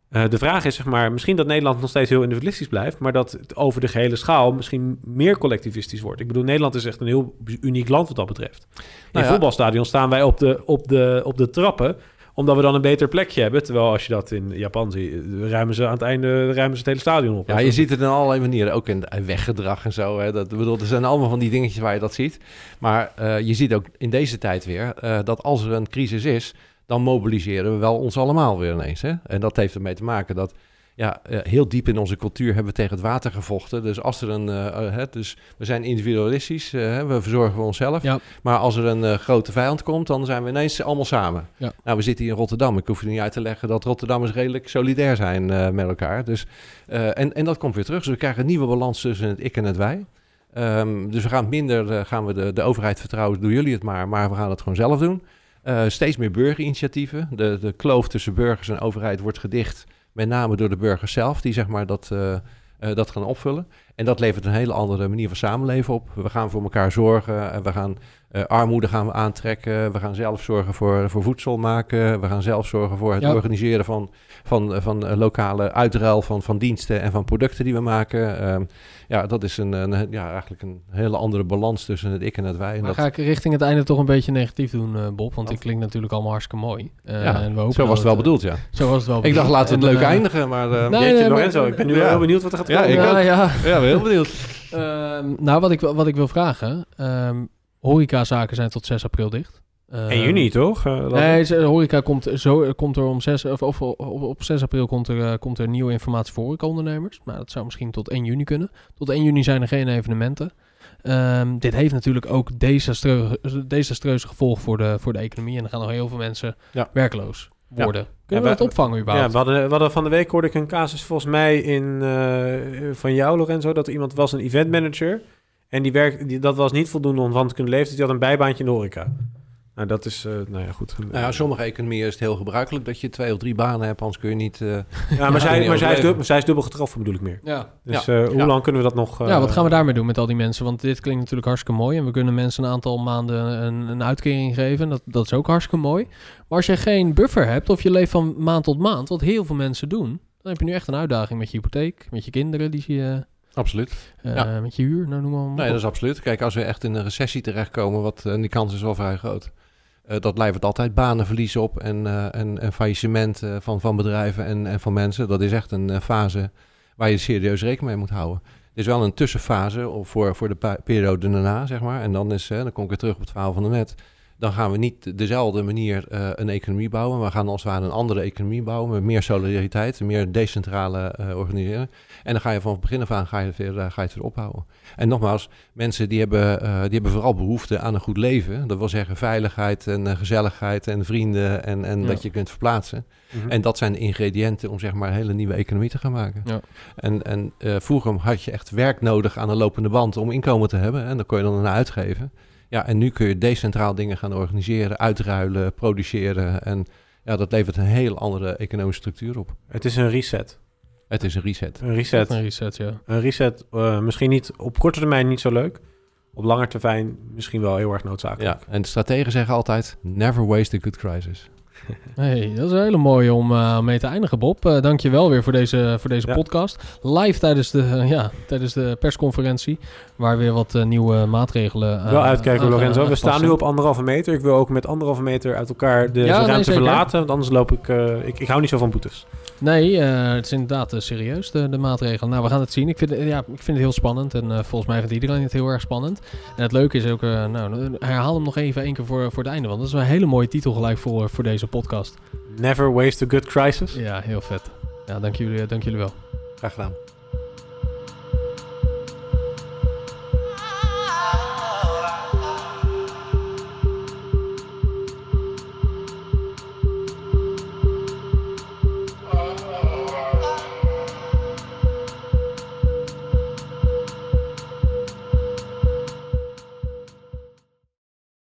C: De vraag is, zeg maar, misschien dat Nederland nog steeds heel individualistisch blijft, maar dat het over de gehele schaal misschien meer collectivistisch wordt. Ik bedoel, Nederland is echt een heel uniek land wat dat betreft. In
D: Nou ja.
C: voetbalstadion staan wij op de, op, de, op de trappen, omdat we dan een beter plekje hebben. Terwijl als je dat in Japan ziet, ruimen ze aan het einde ruimen ze het hele stadion op.
D: Ja, je ziet het in allerlei manieren, ook in weggedrag en zo. Hè. Dat, bedoel, er zijn allemaal van die dingetjes waar je dat ziet. Maar eh, je ziet ook in deze tijd weer eh, dat als er een crisis is, dan mobiliseren we wel ons allemaal weer ineens. Hè. En dat heeft ermee te maken dat ja, heel diep in onze cultuur hebben we tegen het water gevochten. Dus als er een, eh, eh, hè, dus we zijn individualistisch, eh, we verzorgen onszelf.
B: Ja.
D: Maar als er een grote vijand komt, dan zijn we ineens allemaal samen.
B: Ja.
D: Nou, we zitten hier in Rotterdam. Ik hoef je niet uit te leggen dat Rotterdammers redelijk solidair zijn met elkaar. Dus, en, en dat komt weer terug. Dus we krijgen een nieuwe balans tussen het ik en het wij. Ehm, dus we gaan minder gaan we de, de overheid vertrouwen, doen jullie het maar, maar we gaan het gewoon zelf doen. Steeds meer burgerinitiatieven. De, de kloof tussen burgers en overheid wordt gedicht, met name door de burgers zelf, die zeg maar dat, eh, eh, dat gaan opvullen. En dat levert een hele andere manier van samenleven op. We gaan voor elkaar zorgen. En we gaan eh, armoede gaan we aantrekken. We gaan zelf zorgen voor, voor voedsel maken. We gaan zelf zorgen voor het
B: Ja.
D: organiseren van, van, van eh, lokale uitruil van, van diensten en van producten die we maken. Ehm, ja, dat is een, een, ja, eigenlijk een hele andere balans tussen het ik en het wij. En
B: Maar
D: dat,
B: ga ik richting het einde toch een beetje negatief doen, eh, Bob? Want dit klinkt natuurlijk allemaal hartstikke mooi. Eh,
D: ja,
B: en we hopen
D: zo was het wel bedoeld, ja.
B: Zo was het wel
D: Ik dacht,
B: bedoeld.
D: laten we het leuk eindigen, maar... eh,
B: Nee,
C: Jeetje,
B: nee, maar-
C: Lorenzo, ik ben nu
D: Ja.
C: wel heel benieuwd wat er gaat
D: Ja,
C: komen.
D: ik
B: ja,
D: ook.
B: ja.
D: Ja, ben heel benieuwd.
B: Ehm, nou, wat ik, wil- wat ik wil vragen. ehm horecazaken zijn tot 6 april dicht. Ehm,
C: 1 juni, toch? Eh,
B: Nee, ze- horeca komt, zo, komt er om 6, of, of, op, op 6 april komt er, eh, komt er nieuwe informatie voor horecaondernemers. Nou, dat zou misschien tot 1 juni kunnen. Tot 1 juni zijn er geen evenementen. Ehm, dit heeft natuurlijk ook desastreuze, desastreuze gevolgen voor de, voor de economie. En er gaan nog heel veel mensen
D: Ja.
B: werkloos worden.
C: Ja,
B: Kunnen we dat opvangen
C: Ja,
B: überhaupt?
C: we hadden, we hadden van de week hoorde ik een casus volgens mij in, eh, van jou, Lorenzo, dat er iemand was, een eventmanager. En die werk, die, dat was niet voldoende om van te kunnen leven, dus die had een bijbaantje in de horeca. Nou, dat is, eh, nou ja, goed.
D: Nou ja, sommige economieën is het heel gebruikelijk dat je twee of drie banen hebt, anders kun je niet... eh,
C: Ja, maar,
D: Ja,
C: zij, maar zij, is dubbel, zij is dubbel getroffen, bedoel ik meer.
B: Ja.
C: Dus
D: Ja.
C: eh, hoe
D: Ja.
C: lang kunnen we dat nog... eh,
B: ja, wat gaan we daarmee doen met al die mensen? Want dit klinkt natuurlijk hartstikke mooi. En we kunnen mensen een aantal maanden een, een uitkering geven. Dat, dat is ook hartstikke mooi. Maar als je geen buffer hebt of je leeft van maand tot maand, wat heel veel mensen doen, dan heb je nu echt een uitdaging met je hypotheek, met je kinderen, die je,
D: Absoluut.
B: eh,
D: Ja.
B: met je huur, nou noem maar.
D: Nee, dat is absoluut. Kijk, als we echt in een recessie terechtkomen, wat, en die kans is wel vrij groot. Eh, dat levert altijd banenverlies op en, eh, en, en faillissement eh, van, van bedrijven en, en van mensen. Dat is echt een eh, fase waar je serieus rekening mee moet houden. Er is wel een tussenfase of voor, voor de periode daarna, zeg maar. En dan, is, eh, dan kom ik weer terug op het verhaal van de net. Dan gaan we niet dezelfde manier eh, een economie bouwen. We gaan als het ware een andere economie bouwen met meer solidariteit, meer decentrale eh, organiseren. En dan ga je van het begin af aan ga je het weer, eh, ga je het weer ophouden. En nogmaals, mensen die hebben, die hebben vooral behoefte aan een goed leven. Dat wil zeggen veiligheid en gezelligheid en vrienden en, en
B: Ja.
D: dat je kunt verplaatsen.
C: Mhm.
D: En dat zijn de ingrediënten om zeg maar een hele nieuwe economie te gaan maken.
B: Ja.
D: En, en vroeger had je echt werk nodig aan een lopende band om inkomen te hebben. En dan kon je dan daarna uitgeven. Ja, en nu kun je decentraal dingen gaan organiseren, uitruilen, produceren. En ja, dat levert een heel andere economische structuur op.
C: Het is een reset.
D: Het is een reset.
C: Een reset.
B: Een reset, ja.
C: Een reset, eh, misschien niet op korte termijn niet zo leuk. Op lange termijn misschien wel heel erg noodzakelijk.
D: Ja, en de strategen zeggen altijd, never waste a good crisis.
B: Hey, dat is een hele mooie om eh, mee te eindigen, Bob. Eh Dank je wel weer voor deze, voor deze
C: Ja.
B: podcast. Live tijdens de, eh, ja, tijdens de persconferentie, waar weer wat nieuwe maatregelen...
C: Wel uitkijken, Lorenzo. We staan nu op anderhalve meter. Ik wil ook met anderhalve meter uit elkaar de
B: Ja,
C: ruimte verlaten. Want anders loop ik, ik... Ik hou niet zo van boetes.
B: Nee, eh, het is inderdaad eh, serieus, de, de maatregelen. Nou, we gaan het zien. Ik vind, ja, ik vind het heel spannend en eh, volgens mij vindt iedereen het heel erg spannend. En het leuke is ook, nou, herhaal hem nog even één keer voor, voor het einde, want dat is een hele mooie titel gelijk voor, voor deze podcast.
C: Never waste a good crisis.
B: Ja, heel vet. Ja, dank jullie, dank jullie wel.
D: Graag gedaan.